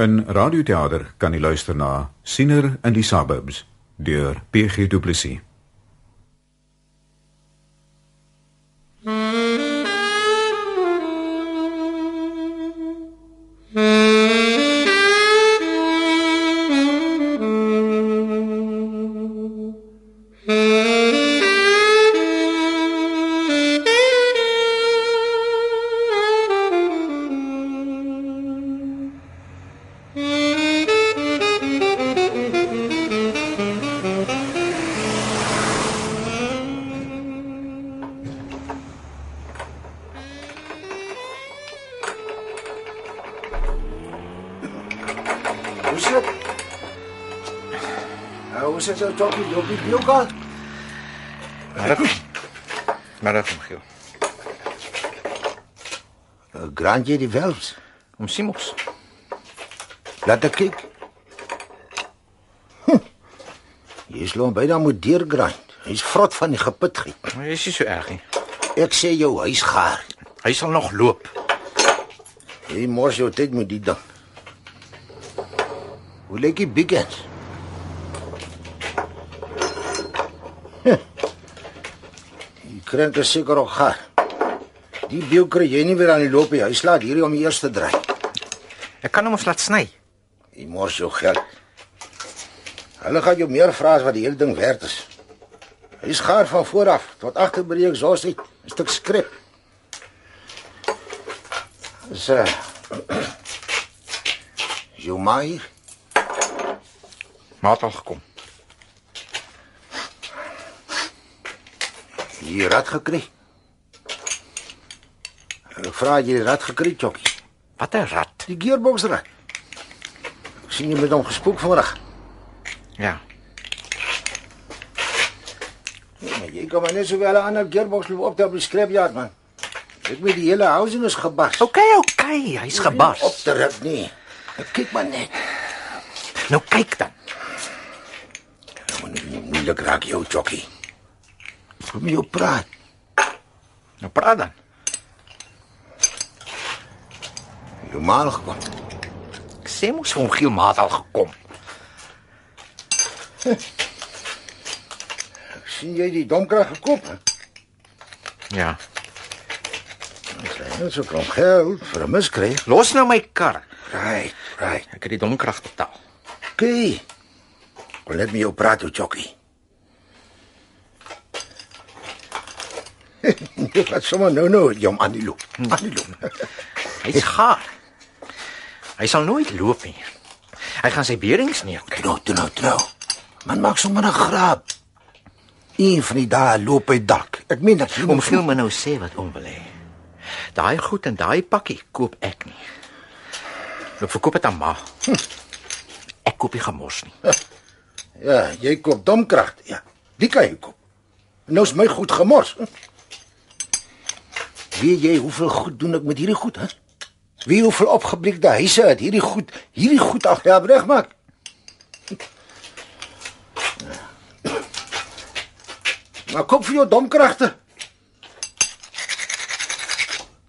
In radioteater kan jy luister na Siener in die Suburbs deur PG Du Plessis. Grant jy die velds? Om Simos. Laat ek kyk. Hm. Jy sloon byna moet deurgrind. Hy's vrot van die gepitgiet. Maar jy is nie so erg nie. Ek sê jou hy's gaar. Hy sal nog loop. Jy mors jou tyd met die ding. Hoe lyk die biggins? Die krent is seker ook gaar. Die biel kry jy nie weer aan die loop nie. Hy slaat hierdie om die eerste draai. Ek kan hom ons laat sny. Jy mors jou geld. Hulle gaan jou meer vra as wat die hele ding werd is. Hy's gaar van vooraf tot agter by die uit. 'n Stuk skrep. Dis uh Jou ma hier? Maar het al gekom. Die rat gekry. Ek vra jy die rat gekry, Chokkie. Wat 'n rat. Die gearbox rat. Ek sien jy met hom gespook vanmiddag. Ja. Nee, jy kom maar net so wel 'n ander gearbox loop op op die scrapyard man. Ek met die hele housing is gebars. OK, OK, hy's Op gebars. te ruk nie. Ek kyk maar net. Nou kyk dan. Moeilik raak jou, Chokkie. Kom jy op praat. Nou praat dan. Jou ma al gekom. Ek sê mos hom Giel maat al gekom. sien jy die domkrag gekoop? hè? Ja. Dis net so klomp geld vir 'n miskry. Los nou my kar. Right, right. Ek het die domkrag betaal. Okay. Kom net met jou praat, ou Chokkie. Jy wat sommer nou nou jom aan die loop. Aan die loop. Hy's gaar. Hy sal nooit loop nie. Hy gaan sy berings neer. Nou, nou, nou. Man maak sommer 'n grap. Een van die dae loop hy dak. Ek meen dat Om Giel my nou sê wat om wil hê. Daai goed en daai pakkie koop ek nie. Ek verkoop dit aan ma. Ek koop nie gemors nie. Ja, jy koop domkrag. Ja. Die kan jy koop. Nou is my goed gemors. Weet jy hoeveel goed doen ek met hierdie goed, hè? Wie hoeveel opgeblikte huise het hierdie goed, hierdie goed ag ja, regmaak. Maar koop vir jou domkragte.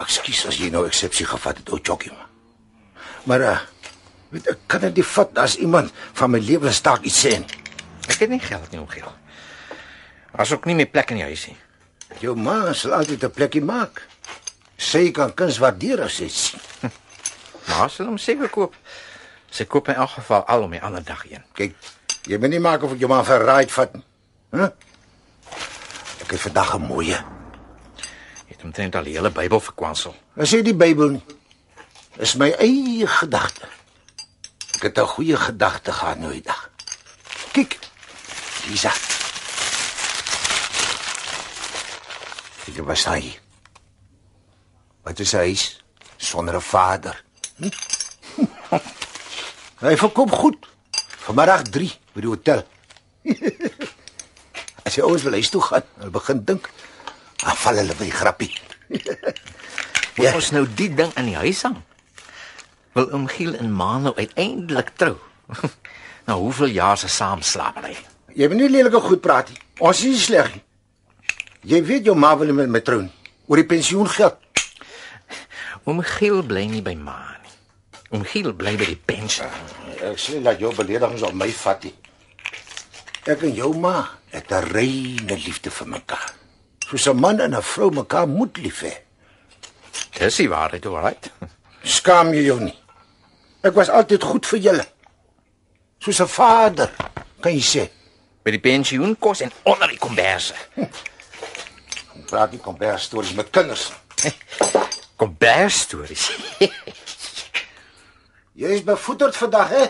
Ekskuus as jy nou eksepsie gevat het, o Chokkie. Maar uh, weet ek kan dit nie vat as iemand van my lewensstaak iets sê nie. Ek het nie geld nie om Giel. As ook nie meer plek in die huis nie. Jou ma sal altyd 'n plekkie maak. Sy kan kuns waardeer as sy sien. Maar sal hom seker koop. Sy koop in elk geval al om die ander dag heen. Kyk, jy moet nie maak of ek jou maar ride vat nie. Hæ? Ek het vandag 'n mooie. Jy het omtrent al die hele Bybel verkwansel. Dis sê die Bybel nie. Dis my eie gedagte. Ek het 'n goeie gedagte gehad nou die dag. Kyk. Lisa. Kyk wat staan hier. Wat is hy? Sonder 'n vader. Hm? Hy verkoop goed. Vanmiddag 3 by die hotel. As jy ouens wil huis toe gaan, hulle begin dink, dan val hulle by die grappie. Moet ja. ons nou die ding in die huis hang? Wil oom Giel en ma nou uiteindelik trou? nou hoeveel jaar se saamslapery? Jy moet nie lelike goed praat nie. Ons is nie sleg nie. Jy weet jou ma wil met my trou. Oor die pensioengeld. Oom Giel bly nie by ma nie. Oom Giel bly by die pension. Ek sê dat jou beledigings op my vat. nie. Ek en jou ma het 'n reine liefde vir mekaar. Soos 'n man en 'n vrou mekaar moet lief hê. Dis die waarheid, alright. Skaam jy jou nie? Ek was altyd goed vir julle. Soos 'n vader, kan jy sê. By die pensioenkos en onder die komberse. Praat nie kombers stories met kinders. Kombers stories. Jy is bevoeterd vandag, hè?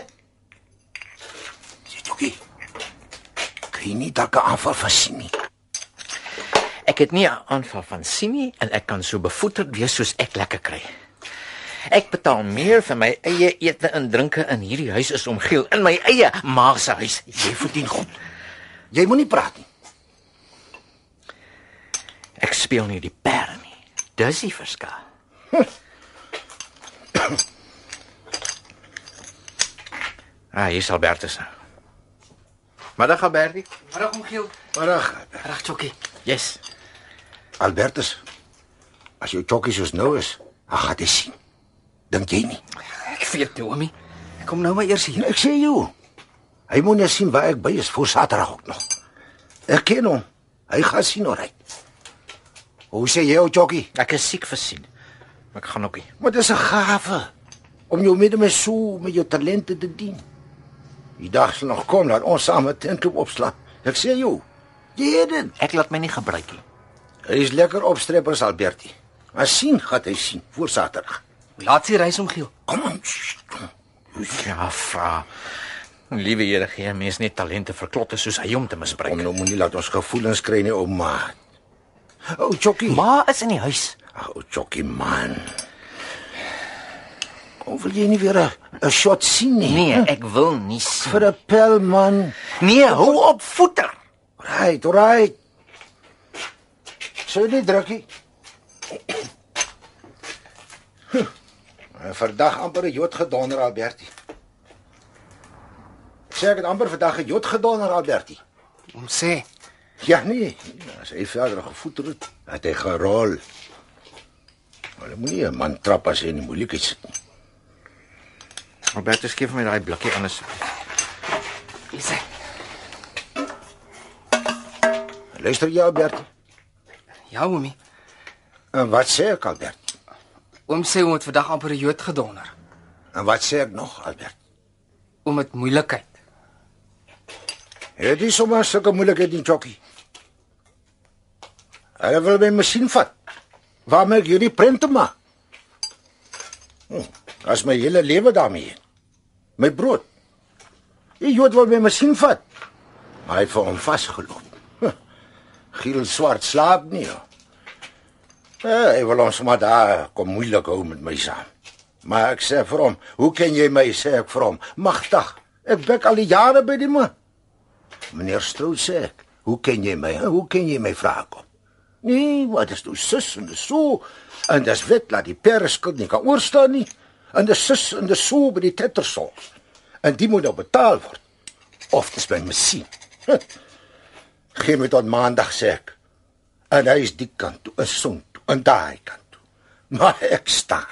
Sê Jokie. Kry nie dalk 'n aanval van sien nie. Ek het nie 'n aanval van sien nie en ek kan so bevoeterd wees soos ek lekker kry. Ek betaal meer vir my eie ete en drinke in hierdie huis as om Giel in my eie ma se huis. Jy verdien goed. Jy moenie praat nie. Ek speel nie die perde nie. Dis die verskil. ah, hier is Albertus. Middag Albertie. Middag om Giel. Middag, Reg Chokkie. Yes. Albertus. As jou chokkie soos nou is, dan gaan jy sien. Dink jy nie? Ek weet toe, homie. Ek kom nou maar eers hier. Ek sê jou. Hy moet net sien waar ek by is voor Saterdag ook nog. Ek ken hom. Hy gaan sien hoe hy. Hoe sê jy, ou chokkie? Ek is siek vir sien. Maar ek gaan ook nie. Maar dis 'n gawe om jou medemens so met jou talente te dien. Die dag sal nog kom dat ons saam 'n tentloop opslaan. Ek sê jou. Jy het dit. Ek laat my nie gebruik nie. Hy is lekker opstreppers Alberti. Maar sien gaan hy sien voor Saterdag. Laat sy reis om Giel. Kom kom. Ja, fra. Liewe Here, gee mens net talente vir klotte soos hy om te misbruik. Kom nou moenie laat ons gevoelens kry nie, ouma. O, Chokkie. Ma is in die huis. O, Chokkie man. Kom wil jy nie weer 'n shot sien nie? Nee, ek wil nie sien. vir 'n pel man. Nee, hou op voeter. Right, right. Sou nie drukkie. Vandag amper 'n jod gedonder Alberti. Sê ek het amper vandag 'n jod gedonder Alberti. Om sê, Ja nee, as hy verder gevoeter het, het hy gerol. Jy moenie 'n man trap as hy in die moeilikheid sit nie. Albertus gee vir my daai blikkie anders. is hy. Luister jy Alberti? Ja, homie. En wat sê ek Albert? Oom sê hom het vandag amper 'n jood gedonder. En wat sê ek nog Albert? Oom het moeilikheid. Het jy sommer sulke moeilikheid in Chokkie? Hulle wil my masjien vat. Waar maak jy die prente maar? Hm, as my hele lewe daarmee. My brood. Die Jood wil my masjien vat. Maar hy het vir hom vasgeloop. Huh. Giel swart slaap nie. Ja, hy wil ons maar daar kom moeilik hou met my saam. Maar ek sê vir hom, "Hoe ken jy my?" sê ek vir hom. "Magtig. Ek werk al die jare by die man." Meneer Stroud sê ek, "Hoe ken jy my? Hoe ken jy my?" vra ek hom. Nee, wat is toe sus en dis so en dis wet laat die pere skuld nie kan oorstaan nie. En dis sus en dis so by die tettersol. En die moet nou betaal word. Of dis my masjien. Geen met tot maandag sê ek. En hy is die kant toe, is son toe, en daai kant toe. Maar ek staan.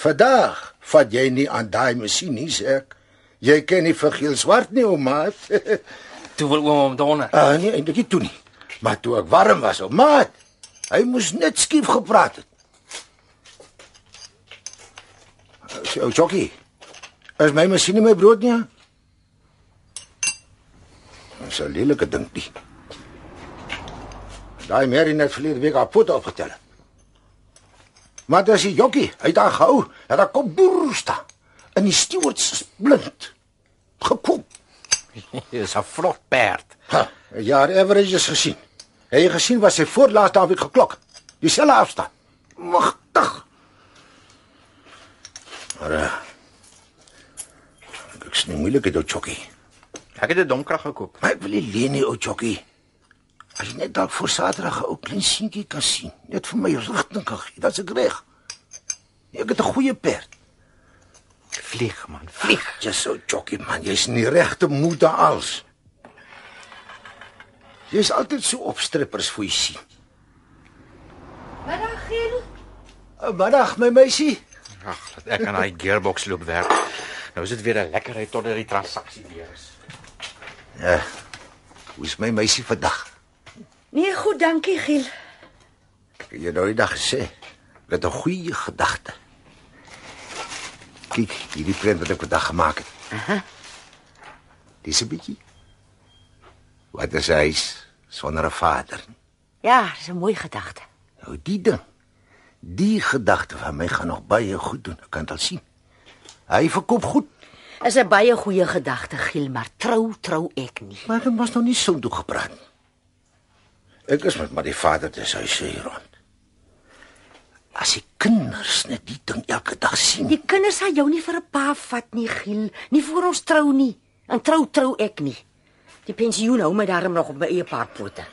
Vandag vat jy nie aan daai masjien nie, sê ek. Jy ken nie vir geel swart nie, ouma. Toe wil oom hom donder. Ah nee, eintlik nie toe nie. Maar toe ek warm was, op maat. Hy moes net skief gepraat het. Ou Chokkie. Is my masjien nie my brood nie? Dis 'n lelike ding nie. Daai Mary net verlede week haar pot opgetel. Maar dis die jokkie, hy het daar gehou, dat daar kom boer staan. En die stewards is blind. Gekoop. Dis 'n vrot perd. Ja, average is gesien. Het jy gesien wat sy voorlaas daar het geklok? Dieselfde afstand. Magtig. Maar uh, ek sien moeilik dit ou chokkie. Ek het 'n domkrag gekoop. Maar ek wil nie leen nie ou chokkie. As jy net dalk voor Saterdag 'n ou klein seentjie kan sien, net vir my rigting kan gee, dan's ek reg. Ek het 'n goeie perd. Vlieg man, vlieg. Jy's so chokkie man, jy's nie regte moed daar als. Jy's altyd so opstrippers vir jy sien. Middag Giel. Middag my meisie. Ag, laat ek aan daai gearbox loop werk. Nou is dit weer 'n lekkerheid totdat die transaksie weer is. Ja. Hoe is my meisie vandag? Nee, goed, dankie Giel. Ek het jou nou die dag gesê. Met 'n goeie gedagte. Kyk, hierdie prent wat ek vandag gemaak het. Aha. Dis 'n bietjie. Wat is hy sonder 'n vader? Ja, dis 'n mooi gedagte. Nou die ding. Die gedagte van my gaan nog baie goed doen. Ek kan dit al sien. Hy verkoop goed, Is 'n baie goeie gedagte, Giel, maar trou trou ek nie. maar dit was nog nie so toe gepraat nie. Ek is met maar die vader te sy sê rond. As die kinders net die ding elke dag sien. Die kinders sal jou nie vir 'n pa vat nie, Giel. Nie voor ons trou nie. En trou trou ek nie. Die pensioen hou my daarom nog op my eie paar pote.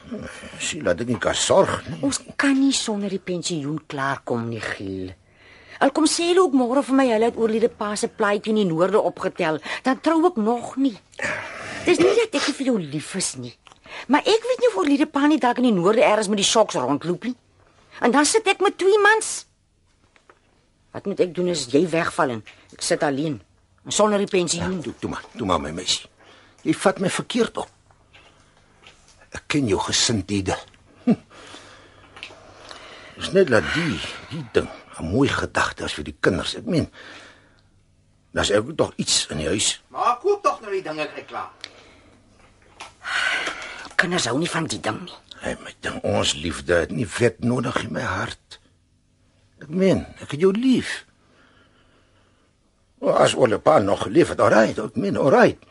sien laat ek nie kan sorg nie. Ons kan nie sonder die pensioen klaarkom nie, Giel. Al kom sê hulle ook môre vir my hulle het oorlede pa se plaatjie in die noorde opgetel, dan trou ek nog nie. Dis nie dat ek vir jou lief is nie. Maar ek weet nie of oorlede pa nie dalk in die noorde eers met die soks rondloop nie. En dan sit ek met twee mans. Wat moet ek doen as jy wegval en ek sit alleen en sonder die pensioen? Toe toe maar, toe maar my meisie. Jy vat my verkeerd op. Ek ken jou gesindhede. Hm. Dis net dat die die ding 'n mooi gedagte is vir die kinders. Ek meen, daar's ook tog iets in die huis. Maar koop tog nou die dinge kry klaar. Kinders hou nie van die ding nie. Hey, my ding, ons liefde het nie wet nodig in my hart. Ek meen, ek het jou lief. O, as oule pa nog lief het, alright, ek meen, alright.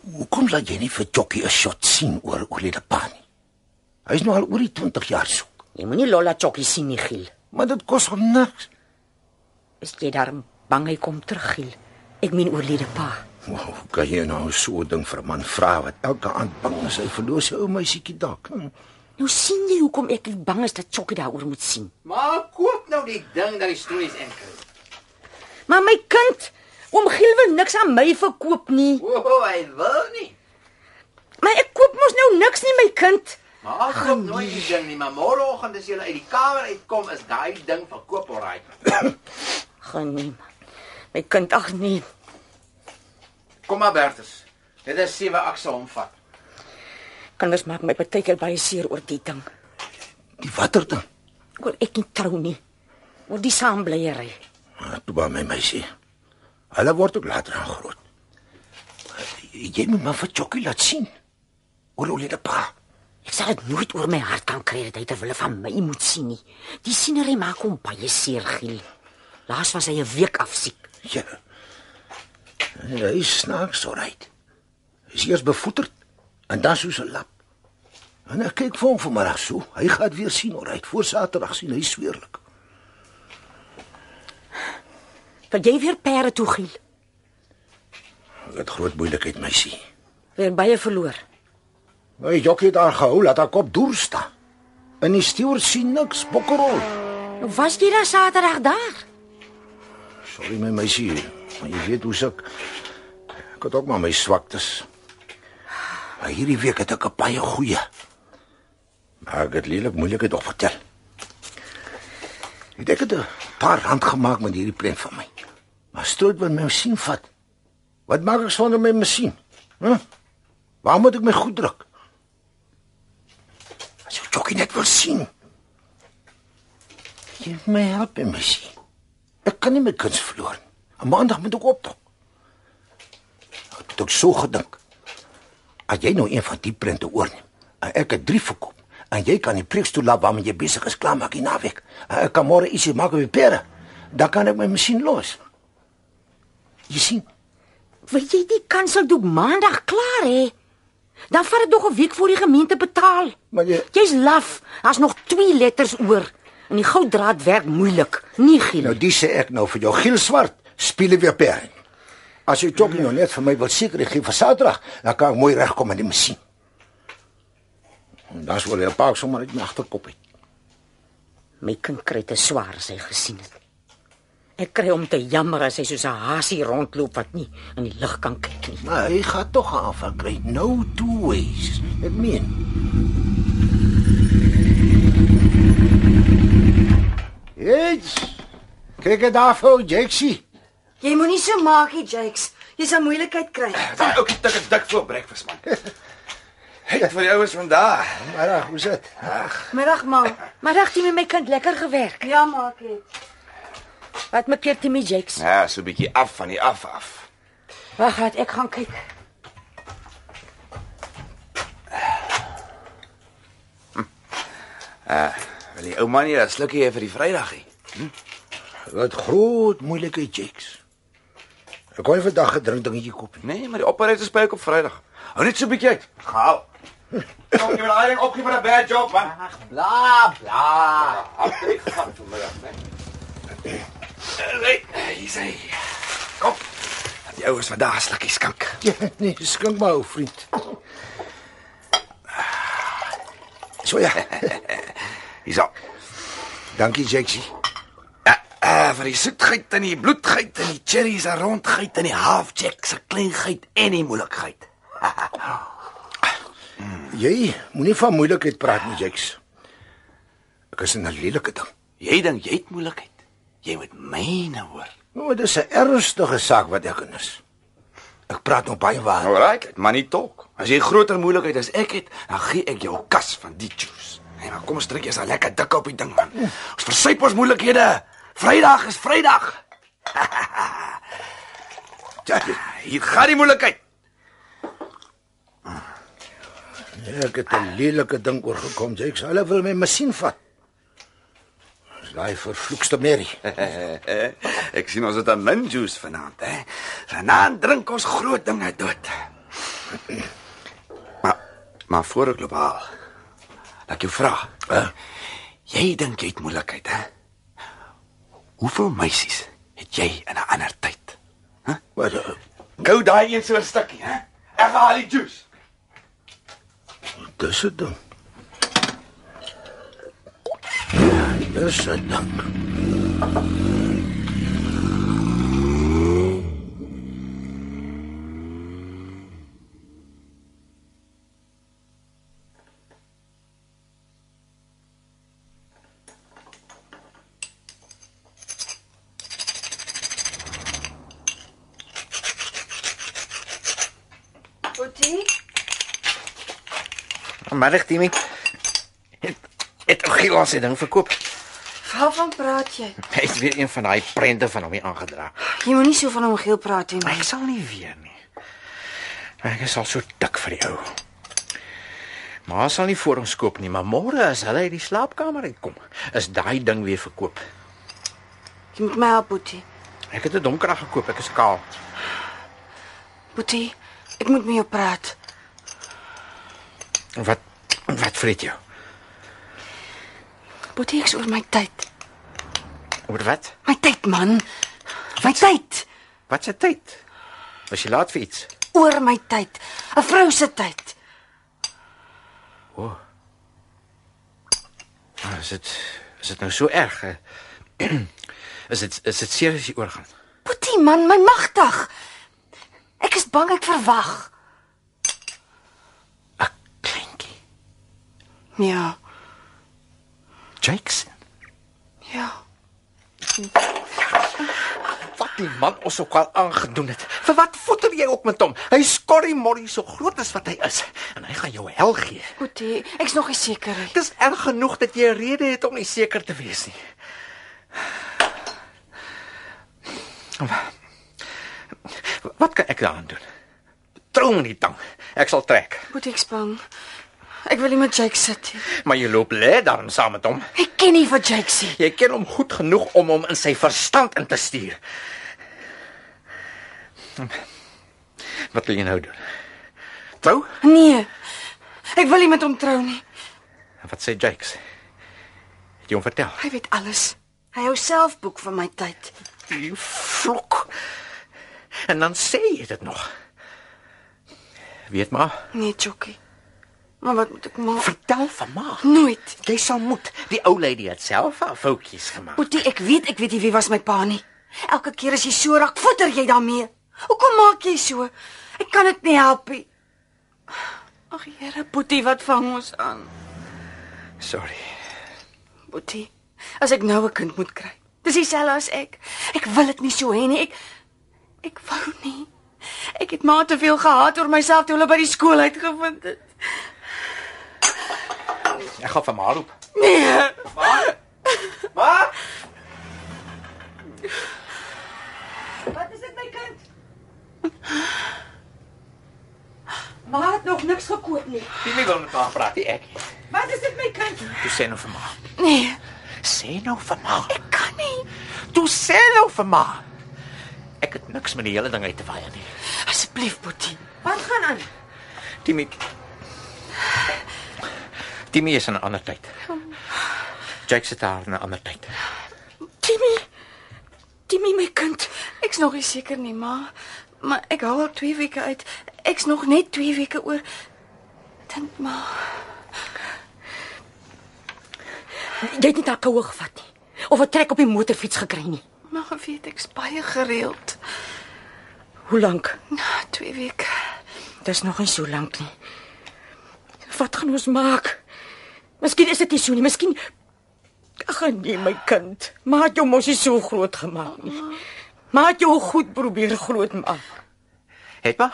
Hoe kom laat jy nie vir Jockey 'n shot sien oor oorlede pa nie? Hy's nou al oor die 20 jaar soek. Jy moenie Lolla Chokkie sien nie, Giel. Maar dit kos hom niks. Is jy daarom bang hy kom terug, Giel? Ek meen oorlede pa. Wow, kan jy nou so 'n ding vir 'n man vra wat elke aand bang is hy verloor sy ou meisietjie dalk? Hm. Nou sien jy hoekom ek bang is dat Chokkie daaroor moet sien. Maar koop nou die ding dat die stories enkry. Maar my kind, oom Giel wil niks aan my verkoop nie. O, oh, hy wil nie. Maar ek koop mos nou niks nie, my kind. Maar koop nooit die ding nie, maar môreoggend as jy uit die kamer uitkom, is daai ding verkoop alraai. Geneem. My kind, ag nee. Kom maar Bertus. Dit is sewe akse omvat. Kinders maak my partykeer baie seer oor die ding. Die watter ding? Oor ek nie trou nie. Oor die saamblyery. Ah, Toe by my meisie. Hulle word ook later aan groot. Jy moet maar vir Jockey laat sien. Hulle dit pa. Ek sal dit nooit oor my hart kan kry dat hy ter wille van my moet sien nie. Die sienery maak hom baie seer, Giel. Laas was hy 'n week af siek. Ja. Hy snaaks alright. Hy is eers bevoeterd en dan soos 'n lap. En ek kyk vir hom vanmiddag so. Hy gaan weer sien alright. Voor Saterdag sien hy sweerlik. Vir jy weer perde toe, Giel. Ek het groot moeilikheid meisie. Weer baie verloor. My Jockey het daar gehou laat haar kop deur staan. En die stuur sien niks, bokkerol. Nou was jy dan Saterdag daar? Sorry my meisie, maar jy weet hoe suk. Ek het ook maar my swaktes. Maar hierdie week het ek 'n baie goeie. Maar ek het lelik moeilikheid op vertel. Ek het 'n paar rand gemaak met hierdie prent van my. Maar stroot wil my masjien vat. Wat maak ek sonder my masjien? Hæ? Waar moet ek my goed druk? As jy jockey net wil sien. Jy moet my help, masjien. Ek kan nie my kuns verloor nie. 'n Maandag moet ek optog. Ek het ook so gedink. As jy nou een van die prente oorneem, en ek het drie verkoop, en jy kan die preekstoel laat waarmee jy besig is klaarmaak die naweek. Ek kan môre ietsie maak op die pere. Dan kan ek my masjien los. Jy sien, Wil jy die kanseldoek maandag klaar hê? Dan vat dit nog 'n week voor die gemeente betaal. maar jy Jy's laf. Daar's nog 2 letters oor. En die gouddraad werk moeilik. Nie Giel. nou dis sê ek nou vir jou Giel Swart, speel weer pere. As jy jockey nou net vir my wil seker gee vir Saterdag, dan kan ek mooi regkom met die masjien. En dan sou jy 'n paar sommer uit my agterkop hê. My kind kry te swaar as hy gesien het. Ek kry hom te jammer as hy soos 'n hasie rondloop wat nie in die lig kan kyk nie. Maar hy gaan tog 'n aanval kry. No two ways. Ek meen. Jets. Kyk dit daar vir Jaxie. Jy moenie so maak, nie, Jakes. Jy sal moeilikheid kry. Daai ouetjie tik is dik vir breakfast man. Het vir die ouens vandag. Maar hoe is dit? Middag, ma. Maar dacht jy met my kind lekker gewerk? Ja, maak dit. Wat maak jy Timmy Jakes? Ja, so 'n bietjie af van die af af. Wag, laat ek gaan kyk. Wil die ou man nie 'n slukkie hê vir die Vrydagie? Wat groot moeilikheid Jax. Ek kon vandag 'n drink dingetjie koop. Nee, maar die operator speel ook op Vrydag. Hou net so 'n bietjie uit. Gaal. Kom jy met daai ding opgee vir 'n bad job man. Bla bla. Ek gaan vanmiddag, né? Nee, hier sê. Kom. Dat die ouens vandag 'n slukkie skink. Ja, nee, skink maar ou vriend. So ja. Hierso. Dankie Jaxie. Ja, uh, vir die soetheid en die bloedgeit en die cherries en rondgeit en die half jack se kleingheid en die moeilikheid. Jy moenie van moeilikheid praat nie, Jax. Ek is 'n lelike ding. Jy dink jy het moeilikheid. Jy moet myne hoor. Nou, dit is 'n ernstige saak wat ek in is. Ek praat nou baie waar. Alright, money talk. As jy groter moeilikheid as ek het, dan gee ek jou kas van die juice. Nee, maar kom ons drink eers 'n lekker dik op die ding man. Ons versyp ons moeilikhede. Vrydag is Vrydag. Ja, Hier gaan die moeilikheid. Ek het 'n lelike ding oorgekom, Jax. Hulle wil my masjien vat. Daai vervloekste Mary. ek sien ons het 'n min juice vanaand, hè. Vanaand drink ons groot dinge dood. Maar maar voor ek loop haal. Laat jou vra. Huh? Jy dink jy het moeilikheid, hè? Hoeveel meisies het jy in 'n ander tyd? Wat uh, Gou daai een so 'n stukkie, hè? Ek haal die juice. dis dit ding. Ja, dis dit ding. Boetie, Middag Timmy. Het het ou Giel ons se ding verkoop. Waarvan praat jy? Hy het weer een van daai prente van hom hier aangedra. Jy moenie so van hom geel praat nie. Ek sal nie weer nie. Ek is al so dik vir die ou. Maar sal nie voor ons koop nie, maar môre as hulle uit die slaapkamer uitkom, is daai ding weer verkoop. Jy moet my help, Boetie. Ek het 'n donker gekoop, ek is kaal. Boetie, ek moet met jou praat. Wat wat vreet jou? Boetie, ek's oor my tyd. Oor wat? My tyd, man. My tyd. Wat se tyd? Was jy laat vir iets? Oor my tyd. 'n Vrou se tyd. O. Oh. Ah, is dit is dit nou so erg? hè? Is dit is dit seer as jy oorgaan? Boetie, man, my magtig. Ek is bang ek verwag. 'n Kleintjie. Ja, Jakes. ja. Wat die man ons ook al aangedoen het. Vir wat voeter jy ook met hom? Hy skorrie morrie so groot as wat hy is en hy gaan jou hel gee. Boetie, ek's nog nie seker nie. Dis erg genoeg dat jy 'n rede het om nie seker te wees nie. Wat kan ek daaraan doen? Trou met die tang. Ek sal trek. Boetie, ek's bang. Ek wil nie met Jake sit nie. Maar jy loop lê daarom saam met hom. Ek ken nie vir Jake se. Jy ken hom goed genoeg om hom in sy verstand in te stuur. Wat wil jy nou doen? Trou? Nee. Ek wil nie met hom trou nie. Wat sê Jakes? Het jy hom vertel? Hy weet alles. Hy hou self boek van my tyd. Die vlok. En dan sê jy dit nog. Weet maar, Nee, Jockey. Maar wat moet ek maak? vertel van ma. Nooit. Jy sal moet. Die ou lady het self haar foutjies gemaak. Boetie, ek weet, ek weet nie wie was my pa nie. Elke keer as jy so raak, voeter jy daarmee. Hoekom maak jy so? Ek kan dit nie help nie. Ag Here, Boetie, wat vang ons aan? Sorry. Boetie, As ek nou 'n kind moet kry. Dis dieselfde as ek. Ek wil dit nie so hê nie. Ek ek wou nie. Ek het maar te veel gehaat oor myself toe hulle by die skool uitgevind het. Ek gaan vir ma roep. Nee. Ma? Wat is dit my kind? Maar het nog niks gekoop nie. Timmy wil met ma praat, nie ek. Wat is dit my kind? Toe sê nou vir ma. Nee, Sê nou vir ma. ek kan nie. Toe sê nou vir ma. Ek het niks met die hele ding uit te waai nie. Asseblief, Boetie. Wat gaan aan? Timmy. Timmy is in 'n ander tyd. Jake sit daar in 'n ander tyd. Timmy. Timmy my kind. Ek's nog nie seker nie, maar maar ek hou al 2 weke uit. Ek's nog net 2 weke oor. Dink maar. Jy het nie daai koue gevat nie. Of 'n trek op die motorfiets gekry nie. Maar weet ek's baie gereeld. Hoe lank? Na 2 weke. Dis nog nie so lank nie. Wat gaan ons maak? Miskien is dit nie so nie, miskien Ag nee my kind. Maar het jou mos nie so groot gemaak nie. Maar het jou goed probeer groot maak. Het ma?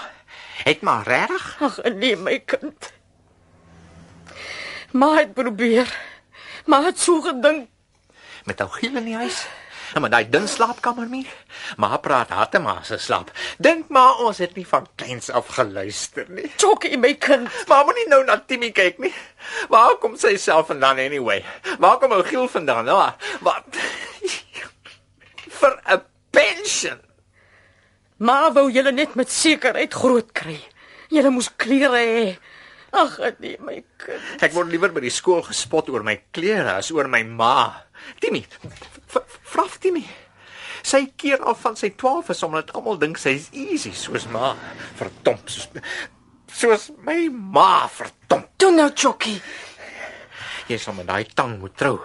Het ma regtig? Ag nee my kind. Maar het probeer. Maar het so gedink. Met ou giel in die huis. Met daai dun slaapkamer nie. Ma praat harte ma se slaap. Dink maar ons het nie van kleins af geluister nie. Chokkie my kind. Maar moenie nou na Timmy kyk nie. Waar kom sy self vandaan anyway? Waar kom ou giel vandaan? Nou, wat? vir 'n pension. Maar wou julle net met sekerheid groot kry. Julle moes klere hê. Ag nee my kind. Ek word liewer by die skool gespot oor my klere as oor my ma. Timmy, vraf Timmy. Sy keer af van sy 12 is omdat almal dink sy's easy soos ma. Verdomp soos soos my ma, verdomp. Toe nou, Chokkie. Jy sal met daai tang moet trou.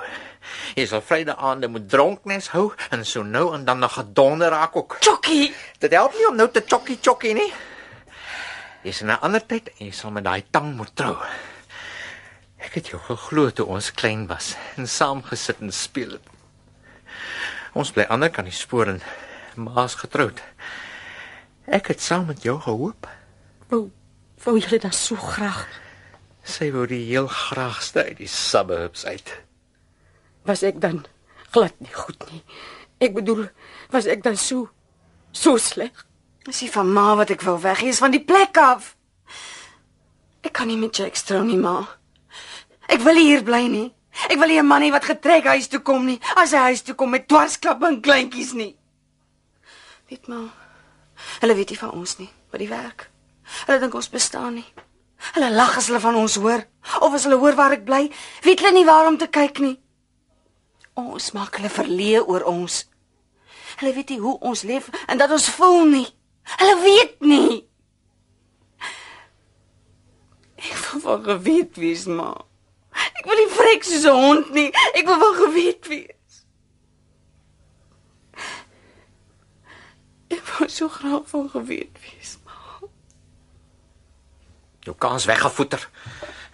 Jy sal Vrydag aande moet dronknes hou en so nou en dan nog gedonder raak ook. Chokkie. Dit help nie om nou te chokkie chokkie nie. Jy's in 'n ander tyd en jy sal met daai tang moet trou. Ek het jou geglo toe ons klein was en saam gesit en speel het. Ons bly ander kan die spoor en ma's getroud. Ek het saam met jou gehoop. Wou wou julle dan so graag Sy wou die heel graagste uit die suburbs uit. was ek dan glad nie goed nie. Ek bedoel, was ek dan so so sleg? Dis nie van ma wat ek wou weg, is van die plek af. Ek kan nie met Jake trou nie, ma. Ek wil nie hier bly nie. Ek wil nie 'n man hê wat getrek huis toe kom nie. As hy huis toe kom met dwarsklappe en kleintjies nie. Weet ma. Hulle weet nie van ons nie, by die werk. Hulle dink ons bestaan nie. Hulle lag as hulle van ons hoor of as hulle hoor waar ek bly, weet hulle nie waar om te kyk nie. Ons maak hulle verleë oor ons. Hulle weet nie hoe ons leef en dat ons voel nie. Hulle weet nie. Ek wil van geweet wees, ma. Ek wil nie vrek soos 'n hond nie. Ek wil van geweet wees. Ek wou so graag van geweet wees, ma. Jou kans weggevoeter.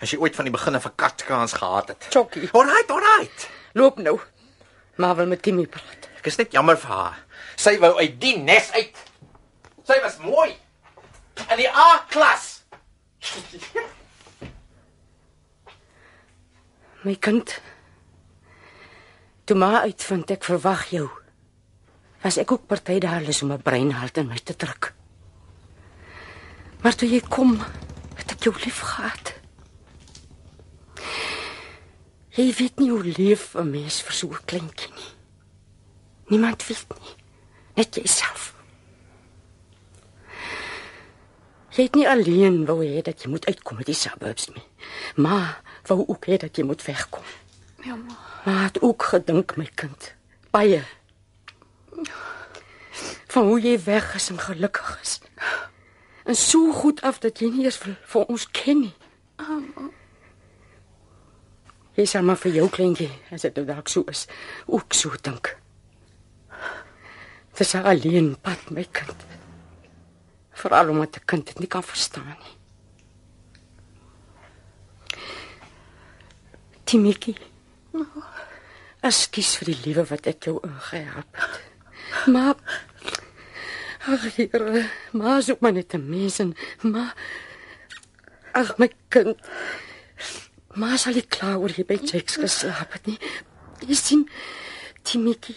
As jy ooit van die begin af 'n katkans gehad het. Chokkie. Alright, alright. Loop nou. Maar wil met Timmy praat. Ek is net jammer vir haar. Sy wou uit die nes uit. Sy was mooi. In die A-klas. My kind. Toe maar uitvind ek verwag jou. Was ek ook party daar lus om 'n breinhart in my te druk. Maar toe jy kom, het ek jou lief gehad. Jy weet nie hoe lief 'n mens vir so 'n kleintjie nie. Niemand weet nie, net jouself. Jy het nie alleen wou hê dat jy moet uitkom uit die suburbs nie, maar wou ook hê dat jy moet wegkom. Ja, ma. Maar het ook gedink my kind. Baie. Van hoe jy weg is en gelukkig is. En so goed af dat jy nie eens vir, vir ons ken nie. Jy sal maar vir jou kleintjie, as dit nou dalk so is, ook so dink. Dis 'n alleen pad my kind. Veral omdat 'n kind dit nie kan verstaan nie. Timothy. Ekskuus vir die liewe wat ek jou ingehelp het. Maar Ag, Here, maar soek my net 'n mens en maar Ag my kind. Maar sal ek klaar oor by Jakes geslaap het nie. Jy sien Timothy.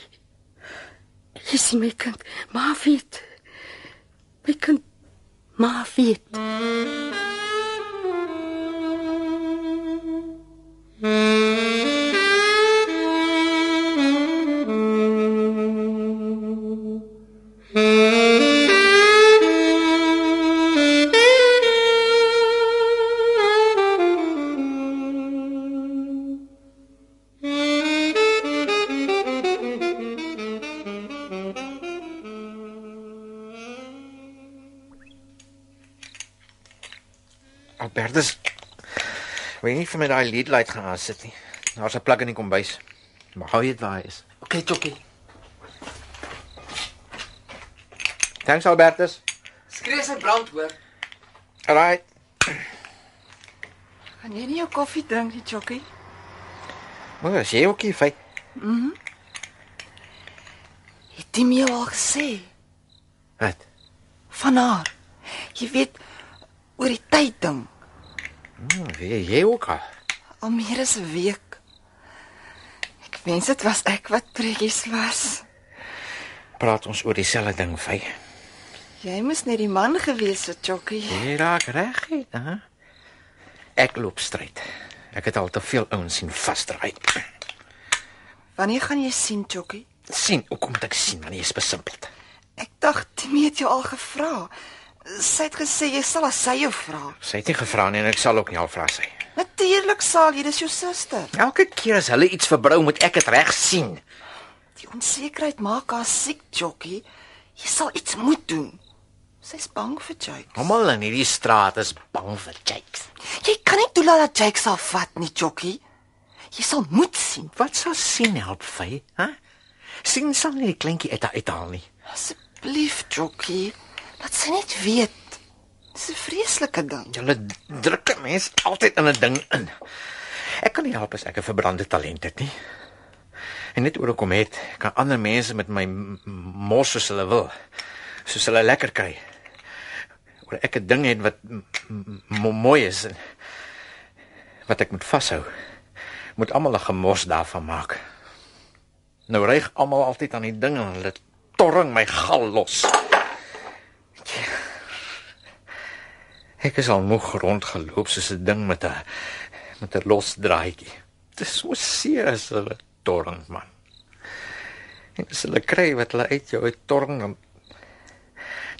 Jy sien my kind, maar weet. My kind, maar weet. Albertus. Vir my daai lead light gaan sit nie? Daar's 'n plug in die kombuis. Maar hou jy dit waar hy is? Okay, Chokkie. Thanks Albertus. Skree sy brand hoor. Alright. Gaan jy nie jou koffie drink nie, Chokkie? Maar as jy ook hier fyn. Het Timmy jou al gesê Wat? van haar? Jy weet oor die tyd ding. Hmm, jy jy ook al. Al meer as 'n week. Ek wens dit was ek wat pretties was. Praat ons oor dieselfde ding, fyn. Jy moes net die man gewees het, Chokkie. Jy raak reg, hè? Ek loop stryd. Ek het al te veel ouens sien vasdraai. Wanneer gaan jy sien, Chokkie? sien, hoe kom ek sien wanneer jy's besimpeld? Ek dink Timmy het jou al gevra. Sy het gesê jy sal as sy jou vra. Sy het nie gevra nie en ek sal ook nie al vra sy. Natuurlik sal jy, dis jou suster. Elke keer as hulle iets verbrou, moet ek dit reg sien. Die onsekerheid maak haar siek, Chokkie. Jy sal iets moet doen. Sy's bang vir Jake. Almal in hierdie straat is bang vir Jakes. Jy kan nie toelaat dat Jake sal vat nie, Chokkie. Jy sal moet sien. Wat sal sien help vir, hè? Sien sal nie die kleintjie uit haar uithaal nie. Asseblief, Chokkie. Laat sy net weet. Dis 'n vreeslike ding. Julle druk 'n mens altyd in 'n ding in. Ek kan nie help as ek 'n verbrande talent het nie. En net oor ek kom het, kan ander mense met my mos soos hulle wil. Soos hulle lekker kry. Oor ek 'n ding het wat mooi is en wat ek moet vashou. Moet almal 'n gemos daarvan maak. Nou reig almal altyd aan die ding en hulle torring my gal los. Ek is al moeg rondgeloop soos 'n ding met 'n met 'n los draadjie. Dit is so seer as hulle torring man. En as hulle kry wat hulle uit jou uit torring dan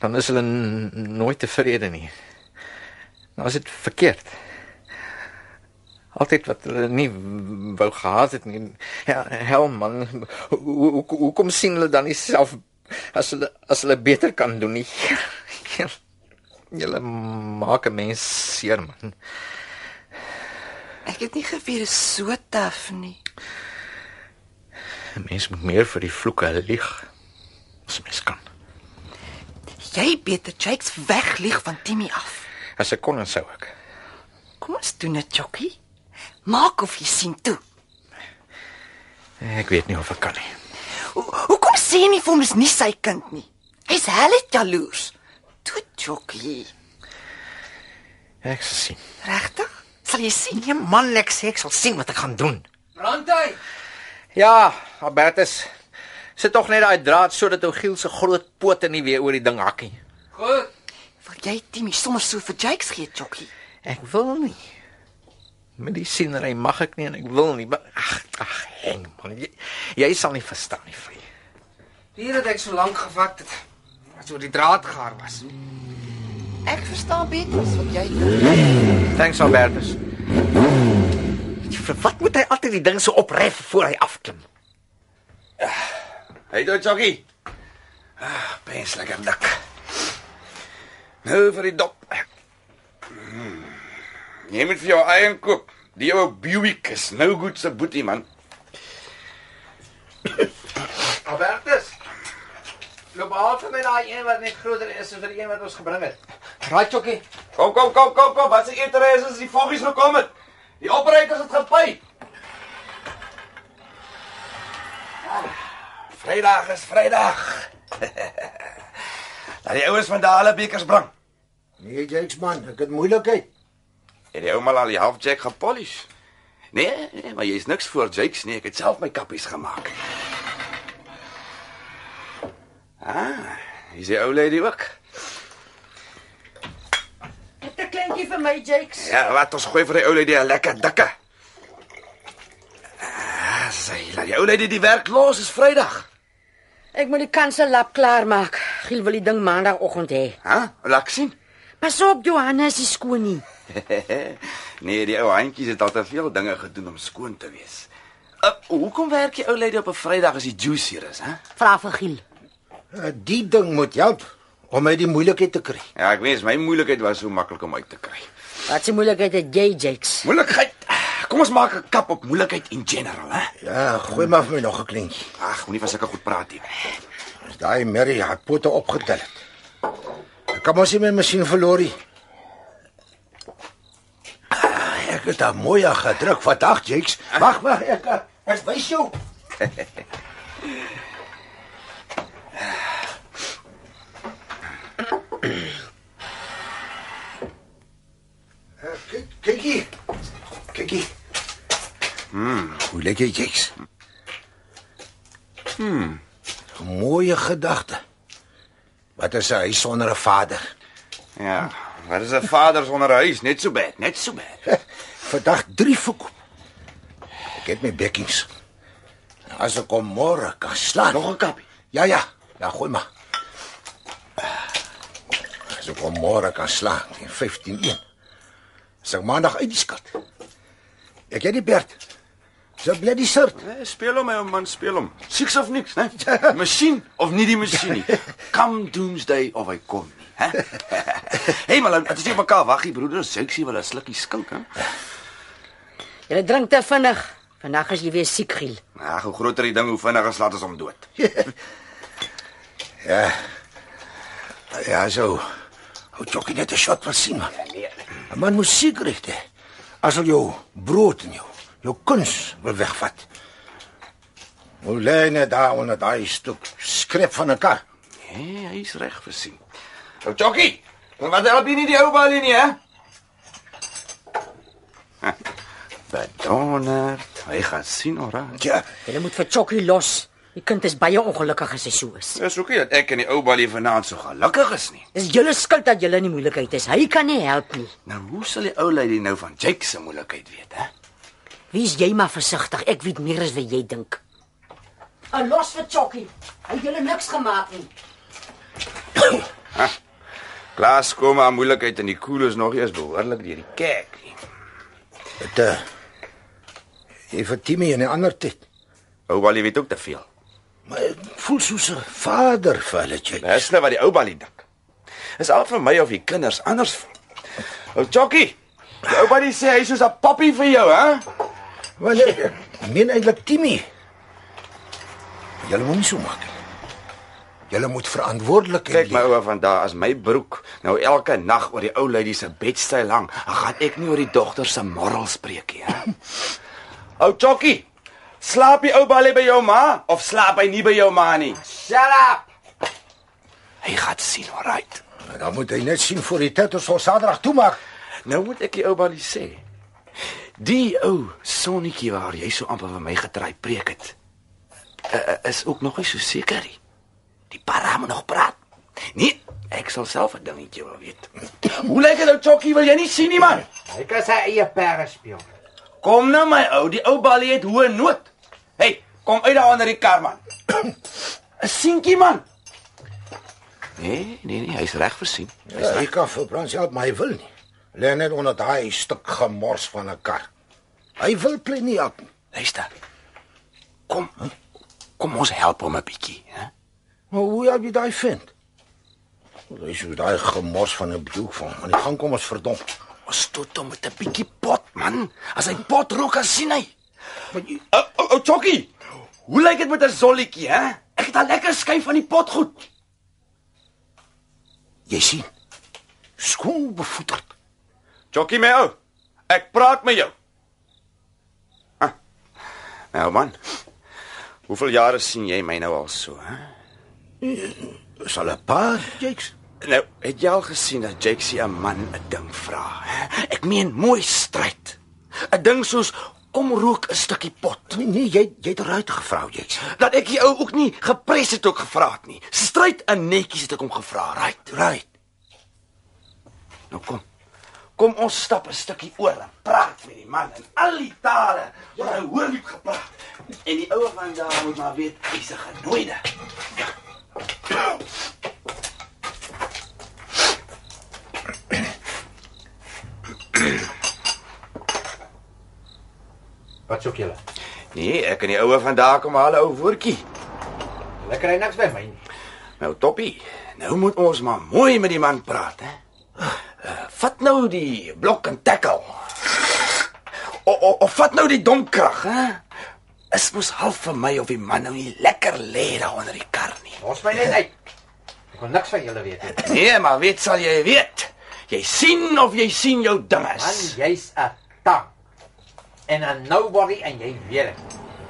dan is hulle nooit tevrede nie. Nou is dit verkeerd. Altyd wat hulle nie wou gehad het nie. Ja, hel man, hoe hoe hoe, kom sien hulle dan nie self as hulle as hulle beter kan doen nie? Julle maak 'n mens seer man. Ek het nie geweet dit is so taaf nie. 'n Mens moet meer vir die vloeke lieg as mens kan. Jy beter Jake's weglieg van Timmy af. As ek kon dan sou ek. Kom ons doen dit, Chokkie. Maak of jy sien toe. Ek weet nie of ek kan nie. Ho- Hoekom sê jy nie vir hom dis nie sy kind nie? Hy's heeltemal jaloers. Toe, Chokkie. Ek sal sien. Regtig? Sal jy sien? Nee man, ek sê ek sal sien wat ek gaan doen. Brandhy. Ja, Albertus. Sit tog net daai draad sodat ou Giel se groot pote nie weer oor die ding hakkie. Goed. Wil jy Timmy sommer so vir Jakes gee, Chokkie? Ek wil nie. Met die sienery mag ek nie en ek wil nie. Maar ag, ag, heng man. Jy, jy sal nie verstaan nie, vry. Hier het ek so lank gevat het. As oor die draad gaar was. Ek verstaan beter as wat jy doen. Thanks Albertus. Vir wat moet hy altyd die ding so opref voor hy afklim? Hey, toe Jockie. Ah, pens lekker dik. Nou vir die dop. Hmm. Jy moet vir jou eie koop. Die ou Buick is nou goed se boetie man. Albertus. Loop al vir my daai een wat net groter is as vir die een wat ons gebring het. Raai Chokkie. Kom kom kom kom kom, wat se eter is as die voggies gekom het. Die operator het gepy. Vrydag is Vrydag. Laat die ouens van daai bekers bring. Nee, Jakes man, ek het moeilikheid. Het die ou mal al die half jack gepolish? Nee, nee, maar jy's niks voor Jakes nie. Ek het self my kappies gemaak. Ah, is die ou lady ook? Het 'n kleintjie vir my, Jakes. Ja, wat ons gooi vir die ou lady 'n lekker dikke. Ah, sy, laat die ou lady die werk los, is Vrydag. Ek moet die kansel lap klaar maak. Giel wil die ding maandagooggend hê. Hæ? Laat sien. Pas op, Johanna, is nie skoon nie. nee, die ou handjies het al te veel dinge gedoen om skoon te wees. Uh, hoekom werk jy ou lady op 'n Vrydag as die juice hier is, hè? Vra vir Giel. Uh, Die ding moet help om uit die moeilikheid te kry. Ja, ek weet my moeilikheid was so maklik om uit te kry. Wat se moeilikheid het jy, Jakes? Moeilikheid. Kom ons maak 'n kap op moeilikheid in general, hè? Ja, gooi maar vir my nog 'n kleintjie. Ag, moenie van sulke goed praat nie. As daai Mary haar pote opgetel het. Ek kan mos nie my masjien verloor nie. Ah, Ek het daar mooi gedruk vandag, Jakes. Wag, wag, ek ek wys jou. Kyk, kyk hier. Kyk hier. Hmm, hoe lyk jy, Jakes? Mooie gedagte. Wat is hy sonder 'n vader? Ja, wat is 'n vader sonder 'n huis? Net so bad, net so bad. Vandag 3 verkoop. Ek het my bekkings. As ek kom môre kan slaan. Nog 'n kappie. Ja ja, ja gooi maar. As ek kom môre kan slaan, teen 15-1. As ek maandag uit die skat. Ek het die Bert. So bly die shirt. Nee, speel hom my ou man, speel hom. Sieks of niks, né? Masjien of nie die masjien nie. Come doomsday of hy kom nie, hè? hey man, dit is nie op mekaar waggie broeder, seksie wil 'n slukkie skink, hè? Jy drink te vinnig. Vandag is jy weer siek, Giel. Ag, hoe groter die ding, hoe vinniger slaat ons hom dood. Ja. Ja, so. Hoe jokkie net 'n shot wil sien man. Nee. 'n Man moet seker hê. As hy jou brood en jou jou kuns wil wegvat. Hoe lê net daar onder daai stuk skrep van 'n kar. Nee, hy's reg versien. Ou Jockie, wat help jy nie die ou balie nie, hè? Bedonner, hy gaan sien ora. Ja, Jy moet vir Chokkie los. Die kind is baie ongelukkig as hy so is. Dis ook nie dat ek en die ou balie vanaand so gelukkig is nie. Dis julle skuld dat julle in die moeilikheid is. Hy kan nie help nie. Nou hoe sal die ou lady nou van Jake se moeilikheid weet, hè? Wees jy maar versigtig. Ek weet meer as wat jy dink. En los vir Chokkie. Hy het julle niks gemaak nie. Klaas kom maar moeilikheid en die koel is nog eers behoorlik deur die kerk nie. dit uh Jy vir Timmy en 'n ander tyd. Ou balie weet ook te veel. Maar ek voel soos 'n vader vir hulle, jy. Dis nou wat die ou balie dink. Is al vir my of die kinders anders voel. Ou Jockie, die ou balie sê hy is soos 'n poppie vir jou, hè? Want ek meen eintlik Timmy. Julle moet nie so maak nie. Julle moet verantwoordelikheid Kyk my ouma van daar as my broek nou elke nag oor die ou lady se bedstyl hang, dan gaan ek nie oor die dogter se moral spreek nie, hè? Ou Jockie, slaap die ou balie by jou ma of slaap hy nie by jou ma nie? Shut up. Hy gaan sien, alright. Dan moet hy net sien voor die tyd ons ons Saterdag toemaak. Nou moet ek die ou balie sê. Die ou sonnetjie waar jy so amper vir my getry preek het. Uh, is ook nog nie so seker nie. Die para moet nog praat. Nee, ek sal self 'n dingetjie wil weet. Hoe lyk dit ou Chokkie, wil jy nie sien nie man? Hy kan sy eie perde speel. Kom nou my ou, die ou balie het hoë noot. Kom uit daar onder die kar man. 'n Seentjie man. Nee, nee, nee, hy's reg versien. Ja, hy kan vir Frans help, maar hy wil nie. Lê net onder daai stuk gemors van 'n kar. Hy wil plek nie help nie. Luister. Kom. Kom ons help hom 'n bietjie, hè? Maar hoe help jy daai vind? Hy is so daai gemors van 'n broek van. Maar die gang kom ons verdomp. Ons stoot hom met 'n bietjie pot, man. As hy pot rook, dan sien hy. Maar jy Ou ou ou Chokkie. Hoe lyk dit met 'n zolletjie, hè? Ek het al lekker skyf van die pot goed. jy sien. Skoon bevoeterd. Chokkie my ou. Ek praat met jou. Ah. Nou man. Hoeveel jare sien jy my nou al so, hè? Is al 'n paar, Jakes? Nou, het jy al gesien dat Jakes 'n man 'n ding vra? Ek meen mooi stryd. 'n Ding soos kom rook 'n stukkie pot. Nee, nee, jy jy het eruit gevra, Jakes. Dat ek die ou ook nie gepres het ook gevra het nie. Stryd in netjies het ek hom gevra, right? Right. Nou kom. Kom ons stap 'n stukkie oor en praat met die man in al die tale wat hy hoor liep gepraat. En die ouer van daar moet maar weet hy's 'n genooide. Wat soek julle? Nee, ek en die ouer van daar kom haal 'n ou woordjie. Lekker hy niks by my nie. Nou toppie. Nou moet ons maar mooi met die man praat, hè. Uh, vat nou die blok en tackle. O, o, of vat nou die domkrag, hè. Is mos half vir my of die man nou nie lekker lê daar onder die kar nie. Ons my net uit. Ek wil niks van julle weet nie. Nee, maar weet sal jy weet. Jy sien of jy sien jou ding Man, jy's 'n tang. En 'n nobody en jy weet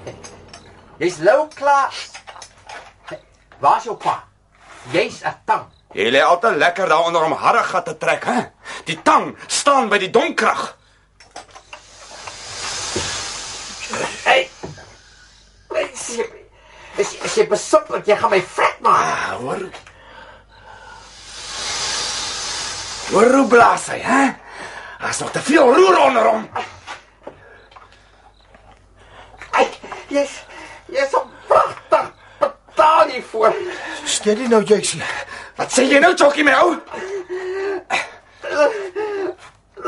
dit. Jy's low class. Waar's jou pa? Jy's 'n tang. Jy lê altyd lekker daar onder om harde gat te trek, hè? Die tang staan by die domkrag. Hey. Is is, is jy besop dat jy gaan my fret maak? Ah, hoor. Hoor hoe blaas hy, hè? Daar's nog te veel roer onder hom. Hey, jy's jy's so pragtig. Betaal nie voor. Steady nou, Jakes. Wat sê jy nou, Chokkie my ou?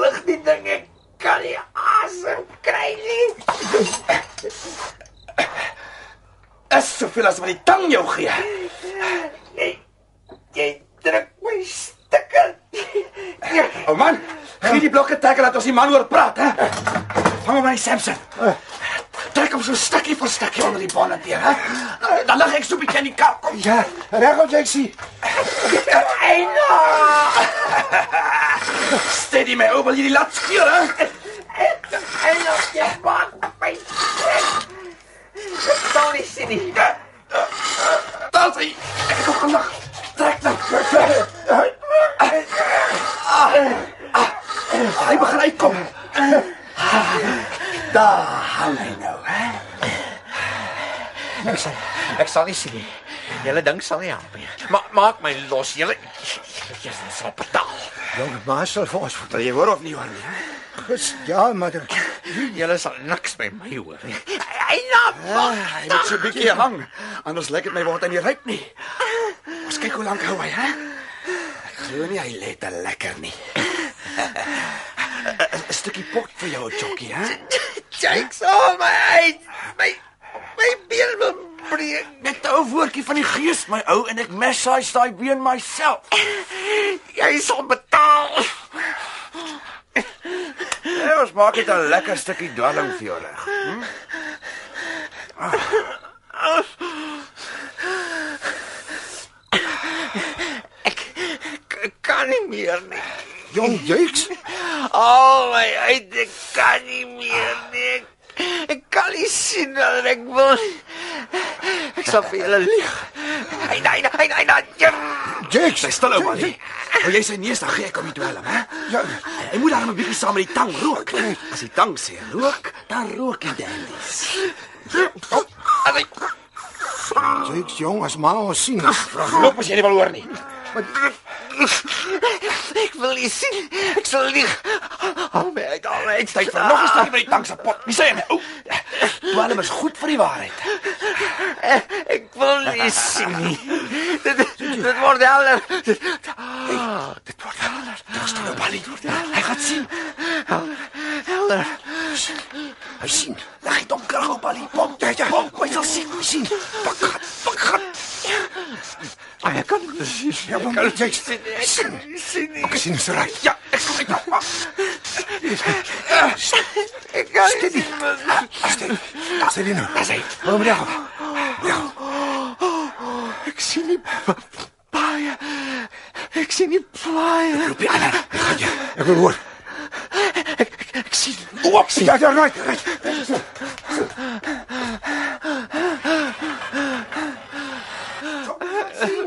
Lig die ding ek kan nie asem kry nie. Is soveel as wat die tang jou gee. Jy jy druk my stikker. O oh man, gee die blokke tackle laat ons die man oor praat, hè? Vang hom my Samson. Trek hom so stukkie vir stukkie onder die bonnet hier, hè? Dan lig ek so 'n bietjie in die kar. Kom. Ja, reg op, Jakes. Eina! Steady my ou, wil jy die lat speel, hè? Hey, los jy maak my. Sal nie sien nie. Daar sê ek het ook gelag. Trek dan. Hy begin uitkom. Daar hang hy nou, hè? Ek sal ek sal nie sien nie. Julle ding sal nie help nie. Ma maak my los, julle. Jy sal betaal. Jong, maar sal vir ons Wil jy hoor of nie hoor nie? Ges, ja, maar Julle sal niks by my hoor nie. Hy. Ah, Hy moet so 'n bietjie hang, anders lyk dit my word hy nie ryk nie. Ons kyk hoe lank hou hy, hè? Ek glo nie hy lê te lekker nie. 'n Stukkie pot vir jou, Chokkie, hè? Jakes al my uit. My my been wil breek. Net 'n ou woordjie van die gees, my ou, en ek massage daai been myself. Jy sal betaal. Ja, ons maak dit 'n lekker stukkie dwelling vir jou reg. Hm? Ek, ek kan nie meer nie. jong Jakes, Al my uit, ek kan nie meer nie. Ek, ek kan nie sien wat ek wil. Ek sal vir julle lieg. Hy nee, hy hy hy. Jakes. Sy stil ou Marie. Wil jy sy neus dan gee ek hom die dwelm, hè? Ja, Hy moet dan 'n bietjie saam met die tang rook. As die tang sê rook, dan rook die dandies. Alai. Jakes, jong, as maar ons sien. Loop as jy nie wil hoor nie. Ek wil nie sien. Ek sal lieg. Al my uit, al my uit. Tyd vir nog 'n stukkie by die tang se pot. Wie sê jy? O. Dwelm is goed vir die waarheid. Ek wil nie sien nie. Dit dit word helder. Dit, ah, dit word helder. Dis nou balie. Hy gaan sien. Helder. Hy sien. Lag hy dom krag op balie. Pom, ja, ja. Pom, hy sal sien, hy sien. Pak gat, pak gat. Ah, ek kan nie sien. Ja, maar Jakes, Sien, ek kan nie sien nie. ek sien is reg. Ja, ek kom uit. Ek kan nie sien. man. Steady nou. Dis hy. Hou hom Oh, ik zie niet paaien. Ik zie niet plaaien. Ik roep je aan. Ik wil hoor. Ik, ik, ik zie... Oh, ik zie... Ja, ja, right, right.